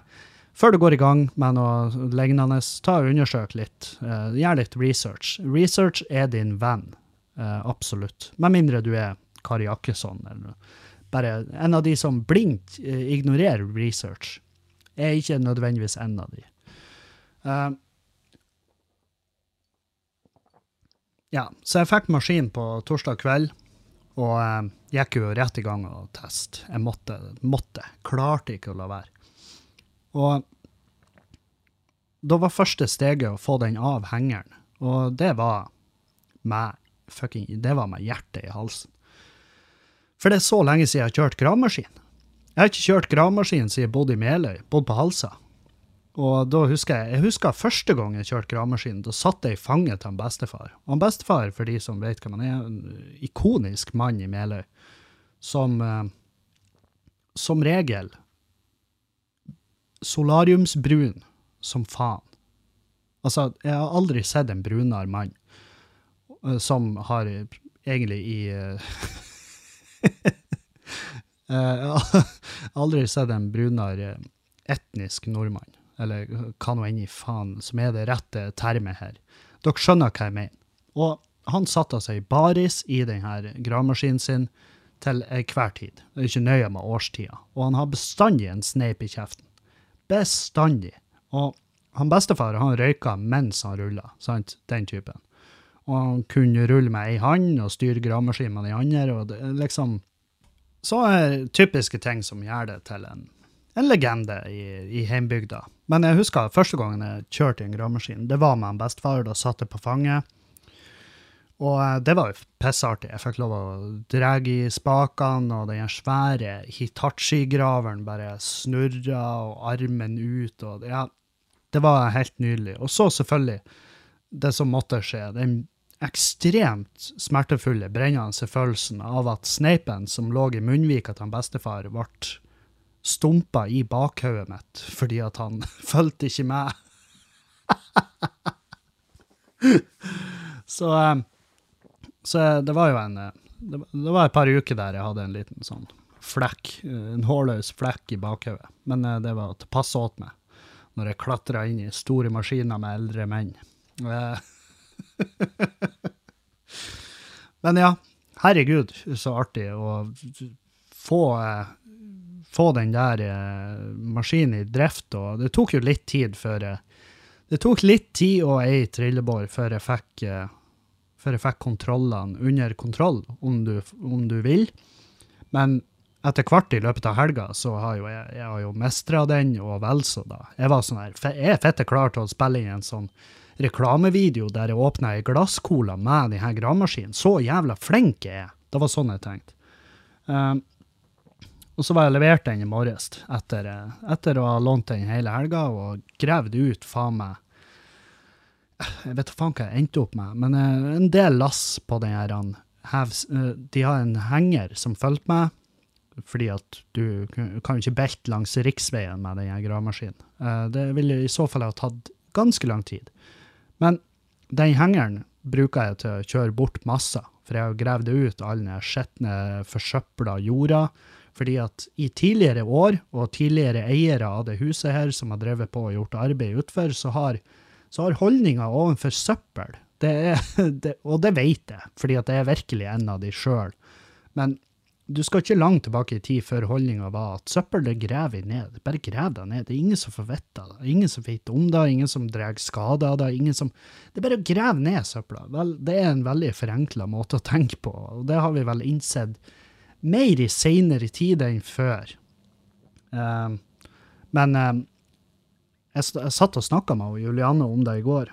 før du går i gang med noe lignende, ta og undersøk litt. Uh, gjør litt research. Research er din venn. Uh, absolutt. Med mindre du er Kari Jakkesson, eller bare en av de som blindt uh, ignorerer research. Er ikke nødvendigvis en av de. Uh, ja, så jeg fikk maskin på torsdag kveld, og gikk jo rett i gang og teste. Jeg måtte, måtte. Klarte ikke å la være. Og da var første steget å få den av hengeren, og det var meg fucking, det var med hjertet i halsen. For det er så lenge siden jeg har kjørt gravemaskin. Jeg har ikke kjørt gravemaskin siden jeg bodde i Meløy, bodde på Halsa. Og da husker jeg jeg husker første gang jeg kjørte gravemaskin. Da satt jeg i fanget til en bestefar. Og en bestefar, for de som vet hva man er, en ikonisk mann i Meløy, som eh, som regel solariumsbrun som faen. Altså, jeg har aldri sett en brunere mann. Eh, som har egentlig i Jeg har aldri sett en brunere etnisk nordmann, eller hva nå enn i faen som er det rette termet her. Dere skjønner hva jeg mener. Og han satte seg i baris i denne gravemaskinen sin til enhver tid. Det er ikke nøye med årstida. Og han har bestandig en sneip i kjeften. Bestandig. Og han bestefar han røyka mens han rulla, sant? Den typen og han kunne rulle med ei hånd og styre gravemaskinen med den andre. og det liksom Så er typiske ting som gjør det til en, en legende i, i heimbygda. Men jeg husker første gangen jeg kjørte en gravemaskin. Det var med en bestefar. Da satt jeg på fanget. Og eh, det var jo pissartig. Jeg fikk lov å dra i spakene, og den svære Hitachi-graveren bare snurra, og armen ut, og ja, det var helt nydelig. Og så selvfølgelig det som måtte skje. Den ekstremt smertefulle, brennende følelsen av at sneipen som lå i munnvika til bestefar, ble stumpa i bakhodet mitt fordi at han fulgte ikke med. så, eh, så det var jo en eh, Det var et par uker der jeg hadde en liten sånn flekk, eh, en hårløs flekk i bakhodet. Men det var til passe åt meg når jeg klatra inn i store maskiner med eldre menn. Men ja, herregud, så artig. å få, eh, få den der eh, maskinen i drift, og det tok jo litt tid før jeg Det tok litt tid og ei trillebår før jeg fikk eh, før jeg fikk kontrollene under kontroll, om du, om du vil. Men etter hvert i løpet av helga så har jo jeg, jeg har jo mestra den, og vel så da. Jeg var sånn her, jeg er fette klar til å spille inn en sånn reklamevideo der jeg åpna ei glasscola med denne gravemaskinen. Så jævla flink jeg er! Det var sånn jeg tenkte. Um, og så var jeg levert den i morges, etter, etter å ha lånt den hele helga og gravd ut faen meg jeg vet faen hva jeg endte opp med, men uh, en del lass på den her uh, De har en henger som fulgte meg, fordi at du kan jo ikke belte langs riksveien med den gravemaskinen. Det ville i så fall ha tatt ganske lang tid. Men den hengeren bruker jeg til å kjøre bort masser, for jeg har gravd ut all den skitne, forsøpla jorda. Fordi at i tidligere år, og tidligere eiere av det huset her, som har drevet på og gjort arbeid utenfor, så har så har holdninga overfor søppel det er, det, Og det vet jeg, fordi at jeg er virkelig en av de sjøl. Men du skal ikke langt tilbake i tid før holdninga var at søppel det graver vi ned. Bare grav deg ned. Det er ingen som får vite det. Ingen som vet om det, ingen som drar skade av det. ingen som... Det er bare å grave ned søpla. Vel, det er en veldig forenkla måte å tenke på, og det har vi vel innsett mer i seinere tid enn før. Um, men um, jeg, jeg satt og snakka med Juliane om det i går,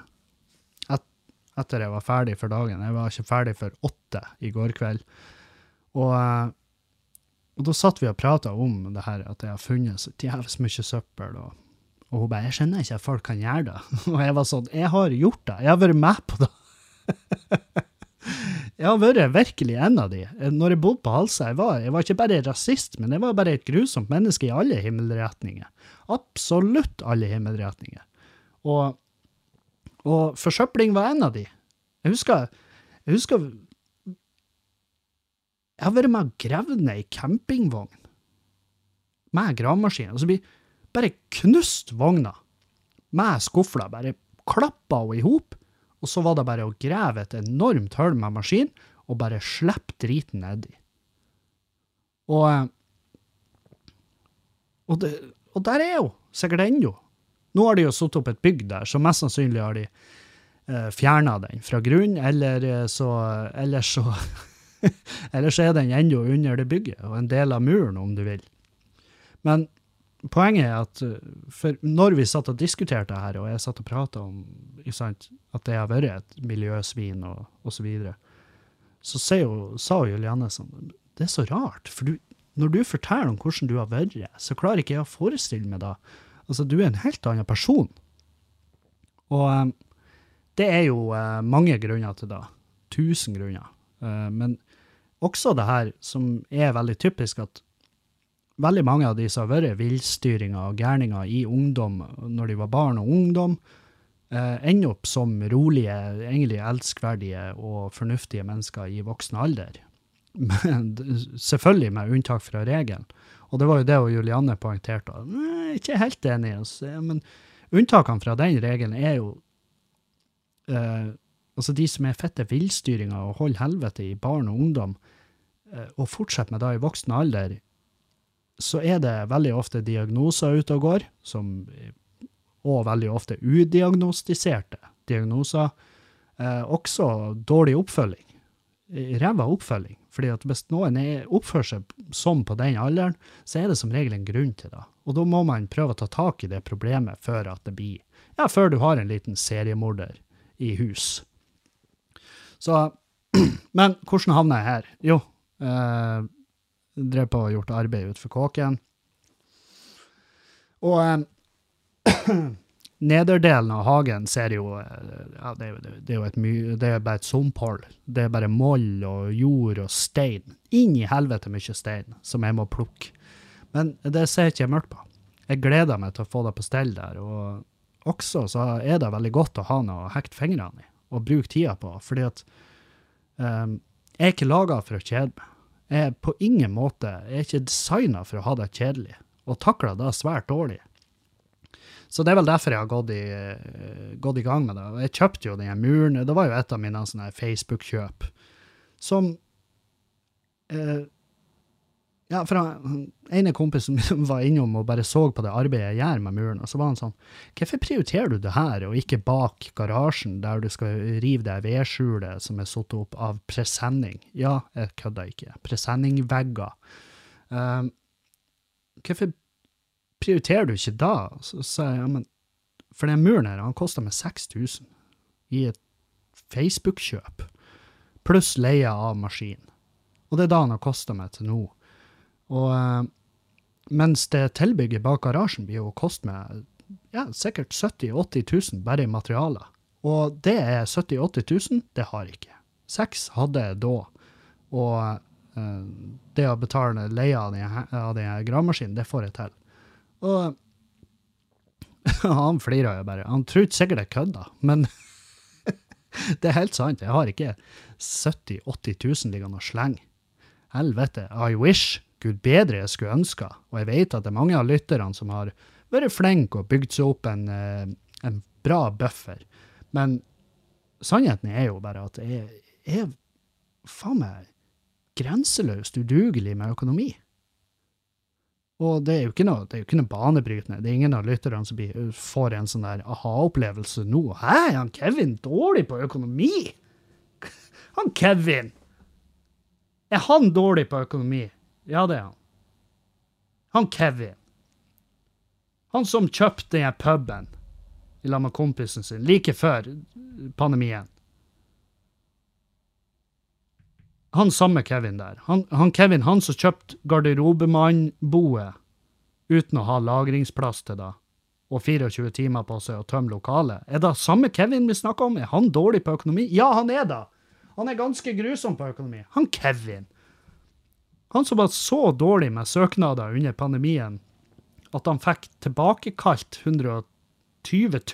et, etter jeg var ferdig for dagen. Jeg var ikke ferdig før åtte i går kveld. Og, eh, og da satt vi og prata om det her, at jeg har funnet så jævlig mye søppel. Og, og hun bare 'Jeg skjønner ikke at folk kan gjøre det'. Og jeg var sånn 'Jeg har gjort det. Jeg har vært med på det'. Jeg har vært virkelig en av de. Når jeg bodde på Halsa, jeg var, jeg var ikke bare rasist, men jeg var bare et grusomt menneske i alle himmelretninger. Absolutt alle himmelretninger. Og, og forsøpling var en av de. Jeg husker, jeg husker Jeg har vært med og gravd ned ei campingvogn. Med gravemaskin, og så blir bare knust vogna. Med skufla, bare klappa henne i hop, og så var det bare å grave et enormt hull med maskin og bare slippe driten nedi. Og, eh, og det, og der er jo sikkert ennå. Nå har de jo satt opp et bygg der, så mest sannsynlig har de eh, fjerna den fra grunn, eller eh, så Eller så Eller så er den ennå under det bygget, og en del av muren, om du vil. Men poenget er at eh, når vi satt og diskuterte det her, og jeg satt og prata om sant, at det har vært et miljøsvin og osv., så, videre, så sa Julianne sånn Det er så rart, for du, når du forteller om hvordan du har vært, så klarer ikke jeg å forestille meg det. Altså, du er en helt annen person. Og um, det er jo uh, mange grunner til det. Tusen grunner. Uh, men også det her som er veldig typisk, at veldig mange av de som har vært villstyringer og gærninger i ungdom, når de var barn og ungdom, uh, ender opp som rolige, egentlig elskverdige og fornuftige mennesker i voksen alder. Men selvfølgelig med unntak fra regelen. Og det var jo det Julianne poengterte. Ikke helt enig. Altså. Men unntakene fra den regelen er jo eh, altså de som er fette villstyringer og holder helvete i barn og ungdom, eh, og fortsetter med det i voksen alder, så er det veldig ofte diagnoser ute og går, som, og veldig ofte udiagnostiserte diagnoser. Eh, også dårlig oppfølging. Ræva oppfølging. Fordi at hvis noen er, oppfører seg sånn på den alderen, så er det som regel en grunn til det. Og da må man prøve å ta tak i det problemet før at det blir Ja, før du har en liten seriemorder i hus. Så Men hvordan havna jeg her? Jo, eh, drev på og gjort arbeid utenfor kåken. Og eh, Nederdelen av hagen ser jo eh, ja, det, det, er jo et my, det er bare et sumphull. Det er bare moll og jord og stein. Inn i helvete mye stein som jeg må plukke. Men det ser ikke jeg mørkt på. Jeg gleder meg til å få det på stell der. Og også så er det veldig godt å ha noe å hekte fingrene i å bruke tida på. Fordi at um, jeg er ikke laga for å kjede meg. Jeg er på ingen måte jeg er ikke designa for å ha det kjedelig, og takler det svært dårlig. Så det er vel derfor jeg har gått i, eh, gått i gang med det. Og jeg kjøpte jo den muren. Det var jo et av mine Facebook-kjøp som eh, ja, for han, kompis kompisen min var innom og bare så på det arbeidet jeg gjør med muren, og så var han sånn Hvorfor prioriterer du det her, og ikke bak garasjen, der du skal rive det vedskjulet som er satt opp av presenning? Ja, jeg kødder ikke. Presenningvegger. Um, hvorfor prioriterer du ikke da? Så sa jeg ja, men for den muren her, han kosta meg 6000 i et Facebook-kjøp, pluss leie av maskin. Og det er da han har kosta meg til nå. Og uh, mens det tilbygget bak garasjen blir jo kost meg ja, sikkert 70 000-80 000 bare i materialer. Og det er 70 000-80 000, det har jeg ikke. Seks hadde jeg da. Og uh, det å betale leie av den gravemaskinen, det får jeg til. Og han flirer jo bare. Han trodde sikkert jeg kødda, men det er helt sant. Jeg har ikke 70 000-80 000 liggende og slenge. Helvete, I wish. Gud bedre jeg skulle ønske. Og jeg vet at det er mange av lytterne som har vært flinke og bygd seg opp en, eh, en bra buffer. Men sannheten er jo bare at jeg er faen meg grenseløst udugelig med økonomi. Og det er jo ikke noe, det er jo ikke noe banebrytende. Det er ingen av lytterne som får en sånn der aha-opplevelse nå. Hæ, er han Kevin dårlig på økonomi? Han Kevin! Er han dårlig på økonomi? Ja, det er han. Han Kevin. Han som kjøpte den puben i lag med kompisen sin like før pandemien. Han samme Kevin der. Han, han Kevin, han som kjøpte garderobemannboet uten å ha lagringsplass til det, og 24 timer på seg å tømme lokalet. Er det samme Kevin vi snakker om? Er han dårlig på økonomi? Ja, han er det! Han er ganske grusom på økonomi. Han Kevin. Han som var så dårlig med søknader under pandemien at han fikk tilbakekalt 120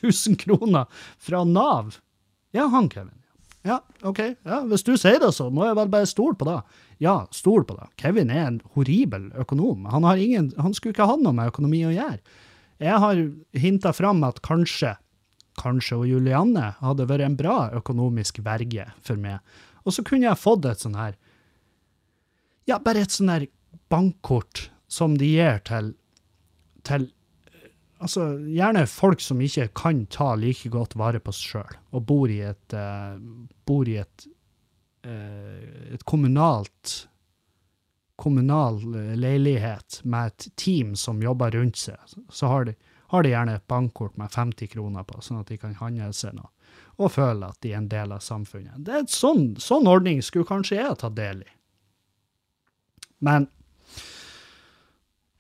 000 kroner fra Nav. Ja, han Kevin. Ja, OK. Ja, hvis du sier det, så må jeg vel bare stole på det. Ja, stol på det. Kevin er en horribel økonom. Han, har ingen, han skulle ikke ha noe med økonomi å gjøre. Jeg har hinta fram at kanskje, kanskje og Julianne hadde vært en bra økonomisk verge for meg. Og så kunne jeg fått et sånn her ja, bare et sånn der bankkort som de gir til, til Altså, gjerne folk som ikke kan ta like godt vare på seg sjøl, og bor i et, uh, bor i et, uh, et kommunalt kommunal leilighet med et team som jobber rundt seg. Så har de, har de gjerne et bankkort med 50 kroner på, sånn at de kan handle seg noe, og føle at de er en del av samfunnet. Det er et sånn, sånn ordning skulle kanskje jeg ha tatt del i. Men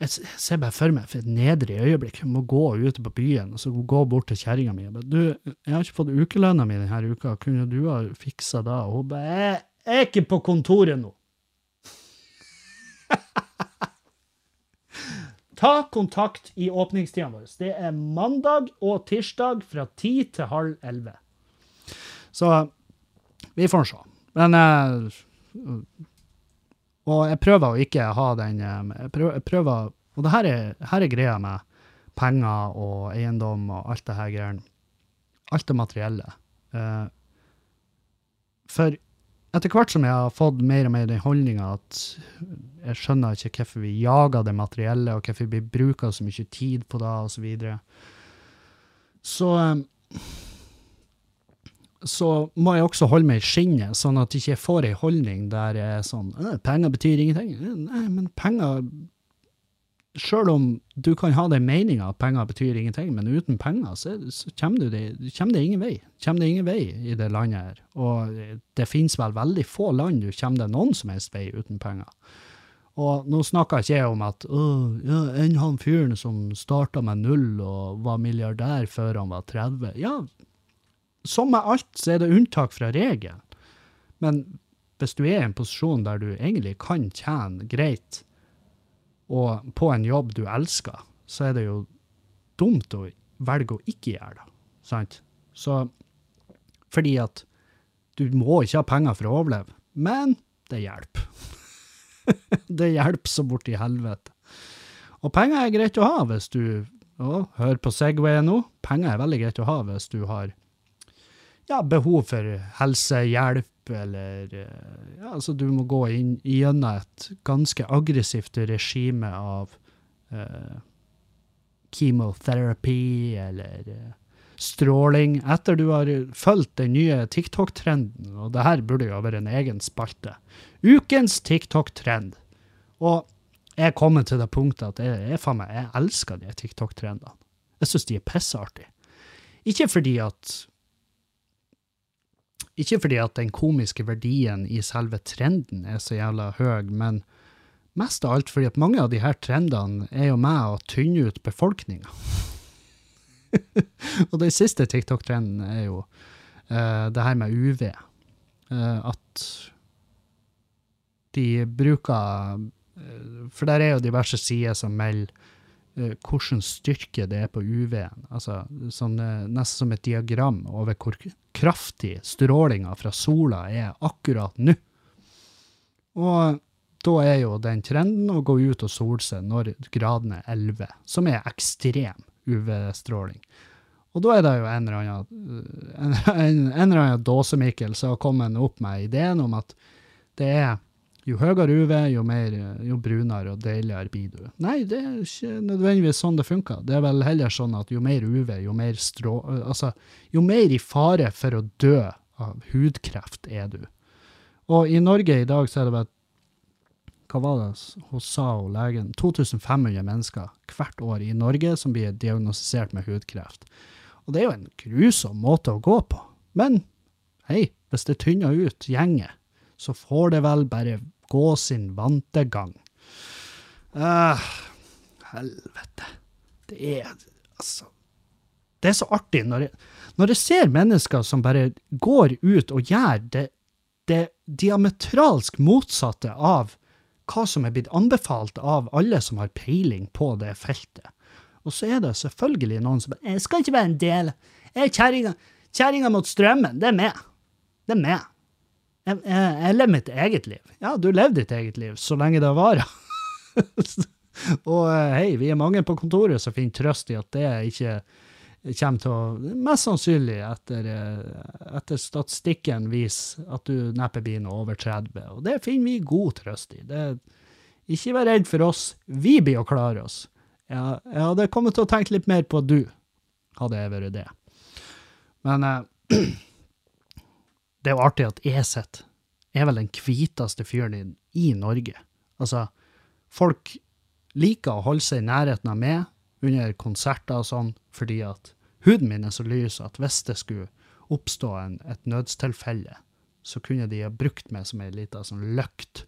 jeg ser bare for meg for et nedrig øyeblikk. Jeg må gå ut på byen og så gå bort til kjerringa mi. Du, jeg har ikke fått ukelønna mi denne uka, kunne du ha fiksa da? Og hun bare jeg, er ikke på kontoret nå. Ta kontakt i åpningstida vår. Det er mandag og tirsdag fra ti til halv elleve. Så vi får se. Men uh, og jeg prøver å ikke ha den eh, jeg prøver, jeg prøver, Og det her er, her er greia med penger og eiendom og alt det her greiene. Alt det materielle. Uh, for etter hvert som jeg har fått mer og mer den holdninga at jeg skjønner ikke hvorfor vi jager det materielle, og hvorfor vi bruker så mye tid på det, og så videre, så um, så må jeg også holde meg i skinnet, sånn at jeg ikke får ei holdning der jeg er sånn Penger betyr ingenting. Nei, men penger Sjøl om du kan ha den meninga at penger betyr ingenting, men uten penger så, så kommer, det, kommer, det, ingen vei. Kommer det ingen vei i det landet her. Og det finnes vel veldig få land du kommer det noen som helst vei uten penger. Og nå snakker ikke jeg om at ja, enn han fyren som starta med null og var milliardær før han var 30. Ja, som med alt, så er det unntak fra regelen. Men hvis du er i en posisjon der du egentlig kan tjene greit, og på en jobb du elsker, så er det jo dumt å velge å ikke gjøre det. Sant? Så fordi at du må ikke ha penger for å overleve, men det hjelper. det hjelper så borti helvete. Og penger er greit å ha hvis du å, Hør på Segway nå. Penger er veldig greit å ha hvis du har ja, behov for helsehjelp eller eh, ja, altså Du må gå inn gjennom et ganske aggressivt regime av eh, chemotherapy eller eh, stråling etter du har fulgt den nye TikTok-trenden. Og det her burde jo være en egen spalte. Ukens TikTok-trend. Og jeg er kommet til det punktet at jeg, jeg, faen meg, jeg elsker de TikTok-trendene. Jeg syns de er pissartige. Ikke fordi at ikke fordi at den komiske verdien i selve trenden er så jævla høy, men mest av alt fordi at mange av de her trendene er jo med å tynne ut befolkninga. og den siste TikTok-trenden er jo uh, det her med UV. Uh, eh, at de bruker uh, For der er jo diverse sider som melder hvordan styrke det er på UV-en. Altså sånn, nesten som et diagram over hvor kraftig strålinga fra sola er akkurat nå. Og da er jo den trenden å gå ut og sole seg når gradene er 11, som er ekstrem UV-stråling. Og da er det jo en eller annen, en, en, en eller annen dåsemikkel som har kommet opp med ideen om at det er jo høyere UV, jo, mer, jo brunere og deiligere blir du. Nei, det er ikke nødvendigvis sånn det funker. Det er vel heller sånn at jo mer UV, jo mer strå... Altså, jo mer i fare for å dø av hudkreft er du. Og i Norge i dag så er det vel hva var det hun sa hun legen? 2500 mennesker hvert år i Norge som blir diagnostisert med hudkreft. Og det er jo en grusom måte å gå på. Men hei, hvis det tynner ut gjenget, så får det vel bare gå sin vante gang. Uh, helvete. Det er altså Det er så artig når jeg, når jeg ser mennesker som bare går ut og gjør det, det diametralsk motsatte av hva som er blitt anbefalt av alle som har peiling på det feltet. Og så er det selvfølgelig noen som bare 'Jeg skal ikke være en del. Jeg er kjerringa. Mot strømmen. Det er meg. Det er meg. Jeg, jeg, jeg lever mitt eget liv. Ja, du lever ditt eget liv så lenge det varer. og eh, hei, vi er mange på kontoret som finner trøst i at det ikke kommer til å Mest sannsynlig, etter, eh, etter statistikken, viser at du neppe blir noe over 30. Og det finner vi god trøst i. Det, ikke vær redd for oss, vi blir å klare oss. Jeg, jeg hadde kommet til å tenke litt mer på du, hadde jeg vært det. Men eh, det er jo artig at Eset er vel den hviteste fyren i, i, Norge. Altså, folk liker å holde seg i nærheten av meg under konserter og sånn, fordi at huden min er så lys at hvis det skulle oppstå en, et nødstilfelle, så kunne de ha brukt meg som ei lita sånn løkt,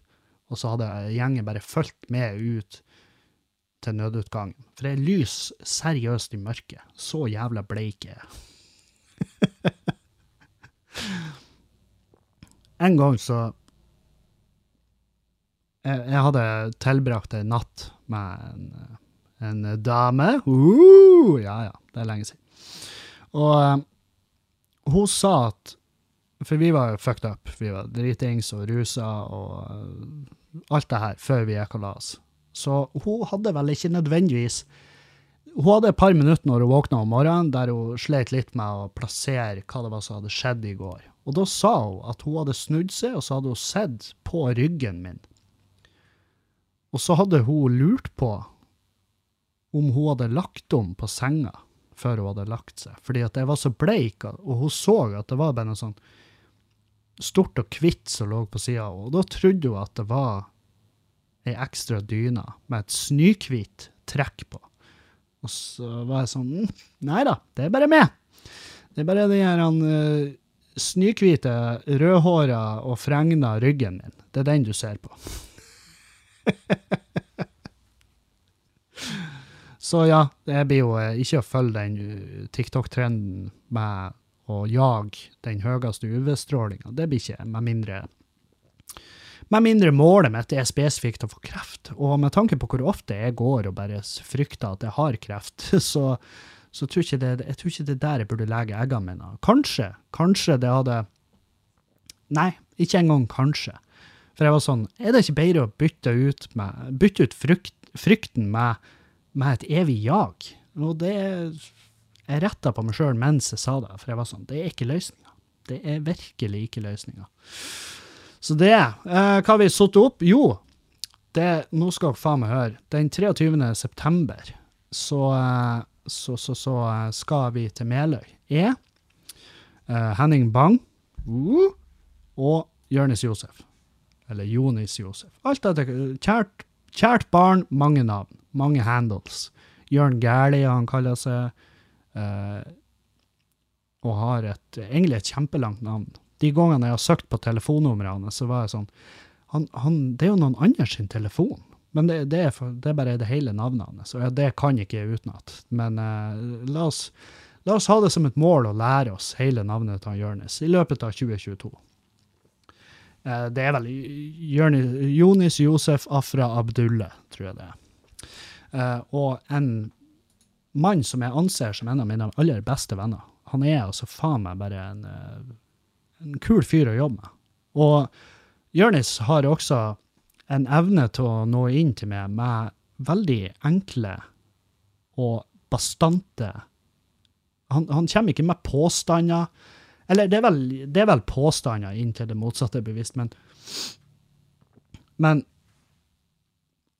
og så hadde gjengen bare fulgt med ut til nødutgangen. For jeg lyser seriøst i mørket. Så jævla bleik er jeg. En gang så jeg, jeg hadde tilbrakt en natt med en, en dame. Uh, ja, ja, det er lenge siden. Og uh, hun sa at For vi var fucked up. Vi var dritings og rusa og uh, alt det her før vi gikk og la oss. Så hun hadde vel ikke nødvendigvis Hun hadde et par minutter når hun våkna om morgenen, der hun slet litt med å plassere hva det var som hadde skjedd i går. Og da sa hun at hun hadde snudd seg, og så hadde hun sett på ryggen min. Og så hadde hun lurt på om hun hadde lagt om på senga før hun hadde lagt seg, fordi at jeg var så bleik, og hun så at det var bare noe sånn stort og hvitt som lå på sida, og da trodde hun at det var ei ekstra dyne med et snøhvitt trekk på. Og så var jeg sånn «Mm, Nei da, det er bare meg. Det er bare de her han, uh, snøhvite, rødhåra og fregna ryggen min. Det er den du ser på. Så ja, det blir jo eh, ikke å følge den eh, TikTok-trenden med å jage den høyeste UV-strålinga. Det blir ikke, med mindre med mindre målet mitt er spesifikt å få kreft. Og med tanke på hvor ofte jeg går og bare frykter at jeg har kreft, så så tror ikke det, jeg tror ikke det er der jeg burde legge eggene mine. Kanskje, kanskje det hadde Nei, ikke engang kanskje. For jeg var sånn, er det ikke bedre å bytte ut, med, bytte ut frykt, frykten med, med, et evig jag? Og det Jeg retta på meg sjøl mens jeg sa det, for jeg var sånn, det er ikke løsninga. Det er virkelig ikke løsninga. Så det eh, Hva har vi satt opp? Jo, det, nå skal dere faen meg høre. Den 23. september så, eh, så, så, så eh, skal vi til Meløy. Jeg, eh, Henning Bang og Jonis Josef. Eller Jonis Josef. Alt etter Kjært, kjært barn, mange navn. Mange handles. Jørn Gæli, han kaller seg. Uh, og har et, egentlig et kjempelangt navn. De gangene jeg har søkt på telefonnummeret så var jeg sånn han, han, Det er jo noen andre sin telefon. Men det, det, er, for, det er bare det hele navnet hans. Og det kan ikke jeg utenat. Men uh, la, oss, la oss ha det som et mål å lære oss hele navnet til Jonis i løpet av 2022. Uh, det er vel Jonis Josef Afra Abdulle, tror jeg det er. Uh, og en mann som jeg anser som en av mine aller beste venner. Han er altså faen meg bare en, eh, en kul fyr å jobbe med. Og Jonis har også en evne til å nå inn til meg med veldig enkle og bastante Han, han kommer ikke med påstander. Eller det er vel, det er vel påstander inntil det motsatte er bevisst, men Men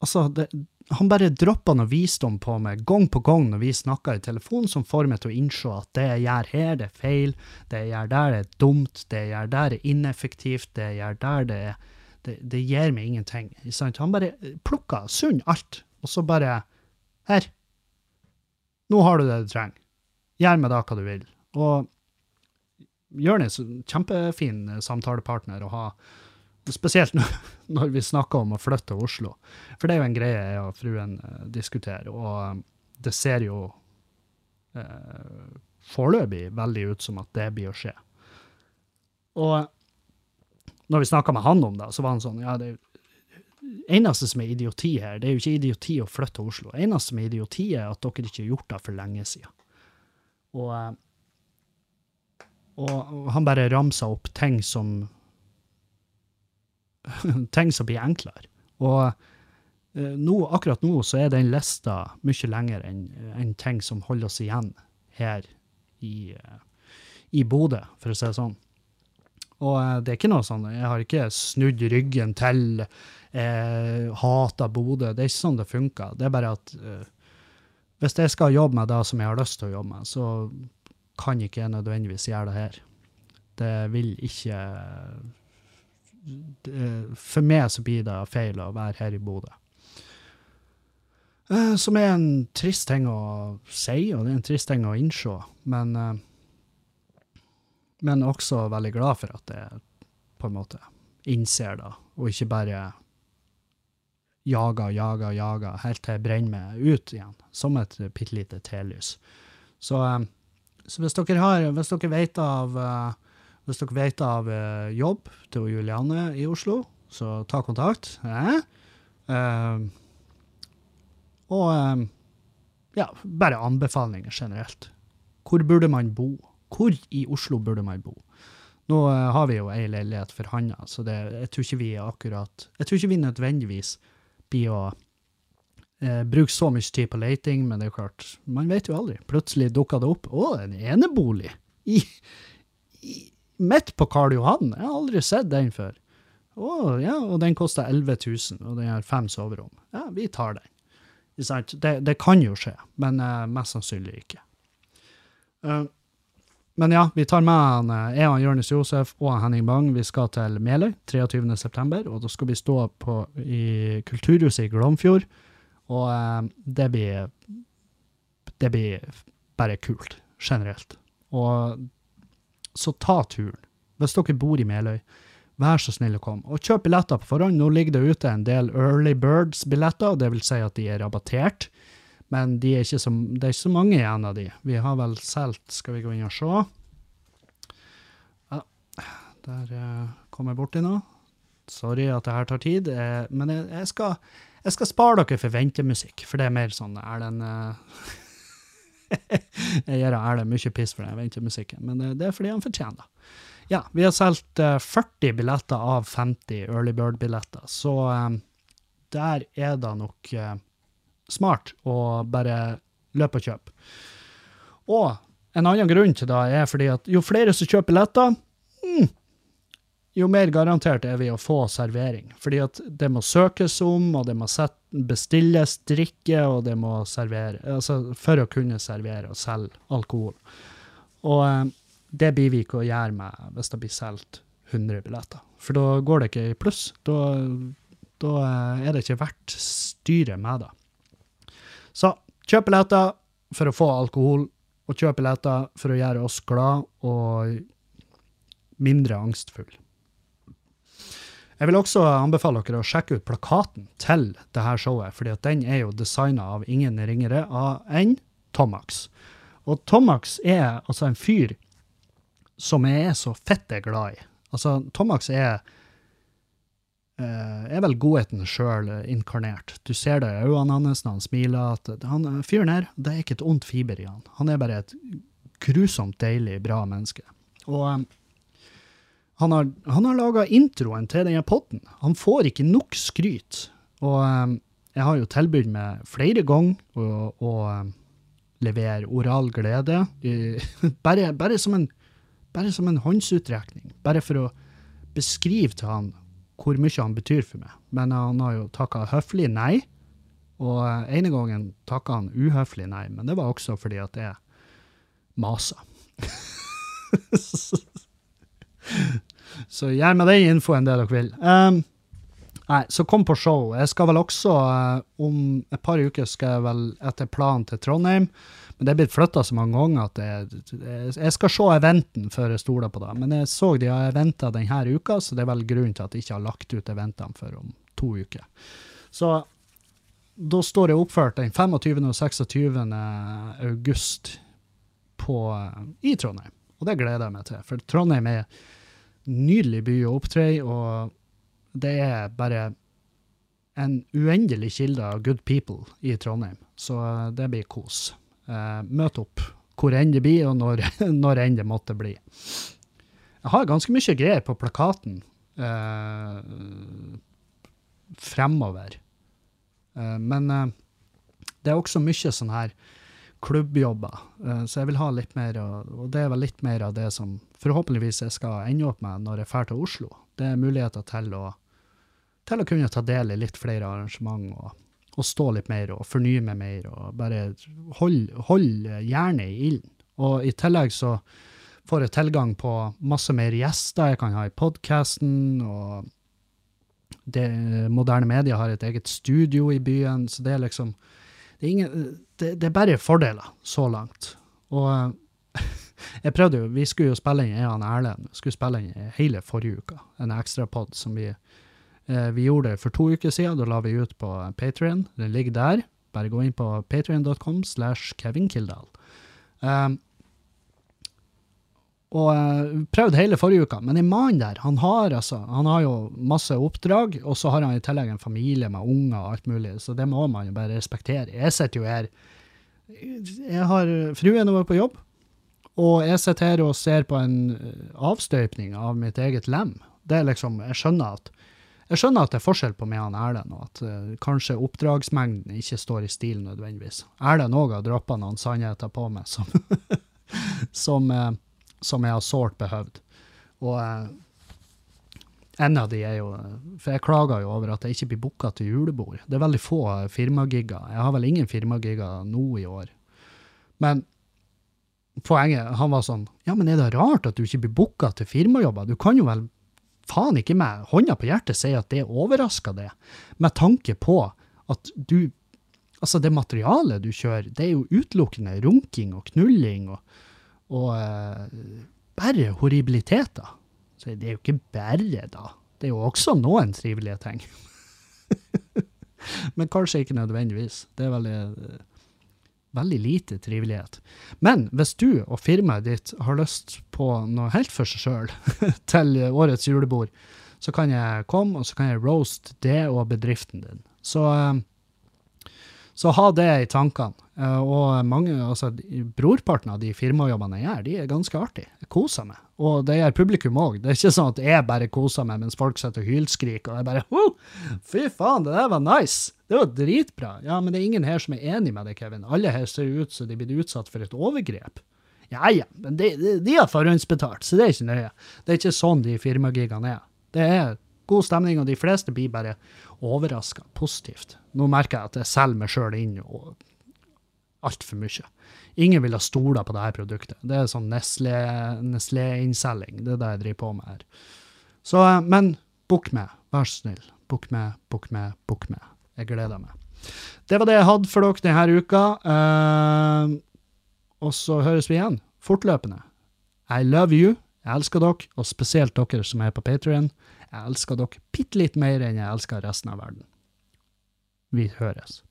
altså, det, han bare dropper noe visdom på meg gang på gang når vi snakker i telefon, som får meg til å innse at det jeg gjør her, det er feil, det jeg gjør der, det er dumt, det jeg gjør der, er ineffektivt, det jeg gjør der, det, er, det, det gir meg ingenting. Han bare plukker sunn alt, og så bare Her. Nå har du det du trenger. Gjør med da hva du vil. Og Jonis, kjempefin samtalepartner å ha. Spesielt når, vi snakker om å flytte til Oslo. For det er jo en greie jeg og fruen eh, diskuterer, og det ser jo eh, foreløpig veldig ut som at det blir å skje. Og når vi snakka med han om det, så var han sånn ja, det eneste som er idioti her, det er jo ikke idioti å flytte til Oslo. eneste som er idioti, er at dere ikke har gjort det for lenge siden. Og, eh, og, han bare ramsa opp ting som ting som blir enklere. Og eh, nå, akkurat nå så er den lista mye lenger enn en ting som holder oss igjen her i, eh, i Bodø, for å si det sånn. Og eh, det er ikke noe sånn, jeg har ikke snudd ryggen til, eh, hata Bodø, det er ikke sånn det funker. Det er bare at eh, hvis jeg skal jobbe med det som jeg har lyst til å jobbe med, så kan ikke jeg nødvendigvis gjøre det her. Det vil ikke det- For meg så blir det feil å være her i Bodø. Eh, Som er en trist ting å si, og det er en trist ting å innse, men eh, Men også veldig glad for at jeg på en måte innser det, og ikke bare jager, jager, jager, helt til jeg brenner meg ut igjen, som et bitte lite telys. Så, eh, så hvis dere har, hvis dere vet av eh, hvis dere vet av eh, jobb til Juliane i Oslo, så ta kontakt. Eh? Eh, og ja, bare anbefalinger generelt. Hvor burde man bo? Hvor i Oslo burde man bo? Nå eh, har vi jo ei leilighet for handa, så det, jeg tror ikke vi er akkurat Jeg tror ikke vi nødvendigvis blir å eh, bruke så mye tid på leiting, men det er klart, man vet jo aldri. Plutselig dukker det opp Å, en enebolig! I, i, midt på Karl Johan! Jeg har aldri sett den før. Å, ja, og den koster 11 000, og den har fem soverom. Ja, vi tar den. Det, det kan jo skje, men eh, mest sannsynlig ikke. Eh, men ja, vi tar med han, jeg og Jonis Josef og Henning Bang. Vi skal til Meløy 23.9., og da skal vi stå på, i Kulturhuset i Glomfjord. Og eh, det blir Det blir bare kult, generelt. Og så ta turen. Hvis dere bor i Meløy, vær så snill å komme. Og kjøp billetter på forhånd. Nå ligger det ute en del Early Birds-billetter, det vil si at de er rabattert. Men de er så, det er ikke så mange igjen av de. Vi har vel solgt Skal vi gå inn og se? Ja, der eh, kom jeg borti noe. Sorry at det her tar tid, eh, men jeg, jeg, skal, jeg skal spare dere for ventemusikk, for det er mer sånn Erlend eh, Jeg gir Erlend mye piss for den ventemusikken, men det, det er fordi han fortjener det. Ja, vi har solgt eh, 40 billetter av 50 Early Bird-billetter, så der er det nok smart å bare løpe og kjøpe. Og en annen grunn til det er fordi at jo flere som kjøper billetter, jo mer garantert er vi å få servering. Fordi at det må søkes om, og det må bestilles drikke, og det må servere, altså for å kunne servere og selge alkohol. Og eh, det blir vi ikke å gjøre med hvis det blir solgt 100 billetter. For da går det ikke i pluss. Da, da eh, er det ikke verdt styret med det. Så kjøp billetter for å få alkohol, og kjøp billetter for å gjøre oss glad og mindre angstfull. Jeg vil også anbefale dere å sjekke ut plakaten til dette showet, fordi at den er jo designa av ingen ringere enn Tomax. Og Tomax er altså en fyr som jeg er så fette glad i. Altså, Tomax er er vel godheten sjøl inkarnert. Du ser det i øynene hans når han smiler. at han, Fyren her, det er ikke et ondt fiber i han. Han er bare et grusomt deilig, bra menneske. Og han har, han har laga introen til denne potten. Han får ikke nok skryt. Og jeg har jo tilbudt meg flere ganger å, å levere oral glede. bare, bare, som en, bare som en håndsutrekning. Bare for å beskrive til han hvor mye han betyr for meg. Men han har jo takka høflig nei. Og ene gangen takka han uhøflig nei, men det var også fordi at jeg masa. så gjør med den infoen det dere vil. Um, nei, så kom på show. Jeg skal vel også, uh, om et par uker skal jeg vel etter planen til Trondheim. Men det er blitt flytta så mange ganger at jeg, jeg skal se eventen før jeg stoler på det. Men jeg så de har eventer denne uka, så det er vel grunnen til at jeg ikke har lagt ut eventene før om to uker. Så da står jeg oppført den 25. og 26. august på, i Trondheim. Og det gleder jeg meg til, for Trondheim er en nydelig by å opptre i, og det er bare en uendelig kilde av good people i Trondheim. Så det blir kos. Møt opp hvor enn det blir, og når, når enn det måtte bli. Jeg har ganske mye greier på plakaten eh, fremover. Eh, men det er også mye sånn her klubbjobber, så jeg vil ha litt mer, og det er vel litt mer av det som forhåpentligvis jeg skal ende opp med når jeg drar til Oslo. Det er muligheter til å, til å kunne ta del i litt flere arrangement. og og stå litt mer og fornye meg mer og bare holde hold jernet i ilden. Og i tillegg så får jeg tilgang på masse mer gjester jeg kan ha i podkasten, og det, moderne media har et eget studio i byen, så det er liksom Det er, ingen, det, det er bare fordeler så langt. Og jeg prøvde jo, vi skulle jo spille inn jeg og Erlend skulle spille inn hele forrige uka, en ekstrapod som vi vi gjorde det for to uker siden. Da la vi ut på Patrion. Den ligger der. Bare gå inn på patrion.com slash Kevin Kildahl. Um, og uh, prøvde hele forrige uka, men en mann der, han har, altså, han har jo masse oppdrag, og så har han i tillegg en familie med unger og alt mulig, så det må man jo bare respektere. Jeg sitter jo her Jeg har fruen vår på jobb, og jeg sitter her og ser på en avstøypning av mitt eget lem. Det er liksom, Jeg skjønner at jeg skjønner at det er forskjell på meg og Erlend, og at uh, kanskje oppdragsmengden ikke står i stil nødvendigvis. Erlend òg har droppa noen sannheter på meg som, som, uh, som, jeg har sårt behøvd. Og uh, en av de er jo For jeg klager jo over at jeg ikke blir booka til julebord. Det er veldig få firmagigger. Jeg har vel ingen firmagigger nå i år. Men poenget Han var sånn Ja, men er det rart at du ikke blir booka til firmajobber? Du kan jo vel faen ikke med hånda på hjertet si at det overrasker det, med tanke på at du Altså, det materialet du kjører, det er jo utelukkende runking og knulling og, og uh, bare horribiliteter. Så det er jo ikke bare, da. Det er jo også noen trivelige ting. Men kanskje ikke nødvendigvis. Det er veldig uh, veldig lite trivelighet. Men hvis du og firmaet ditt har lyst på noe helt for seg sjøl til årets julebord, så kan jeg komme, og så kan jeg roast det og bedriften din. Så, eh, så ha det i tankene. Eh, og mange, altså brorparten av de firmajobbene jeg gjør, de er ganske artige. Jeg koser meg. Og det gjør publikum òg. Det er ikke sånn at jeg bare koser meg mens folk sitter og hylskriker, og jeg bare oh, Fy faen, det der var nice! Det var dritbra. Ja, men det er ingen her som er enig med deg, Kevin. Alle her ser ut som de blir utsatt for et overgrep. Ja ja, men de, de, de har forhåndsbetalt, så det er ikke nøye. Det er ikke sånn de firmagigene er. Det er god stemning, og de fleste blir bare overraska positivt. Nå merker jeg at jeg selger meg sjøl inn altfor mye. Ingen vil ha stoler på dette produktet. Det er sånn Nestlé-innselging. det er det jeg driver på med her. Så, eh, men bukk med, vær så snill. Bukk med, bukk med, bukk med. Jeg gleder meg. Det var det jeg hadde for dere denne uka. Uh, og så høres vi igjen fortløpende. I love you. Jeg elsker dere, og spesielt dere som er på Patrion. Jeg elsker dere bitte litt mer enn jeg elsker resten av verden. Vi høres.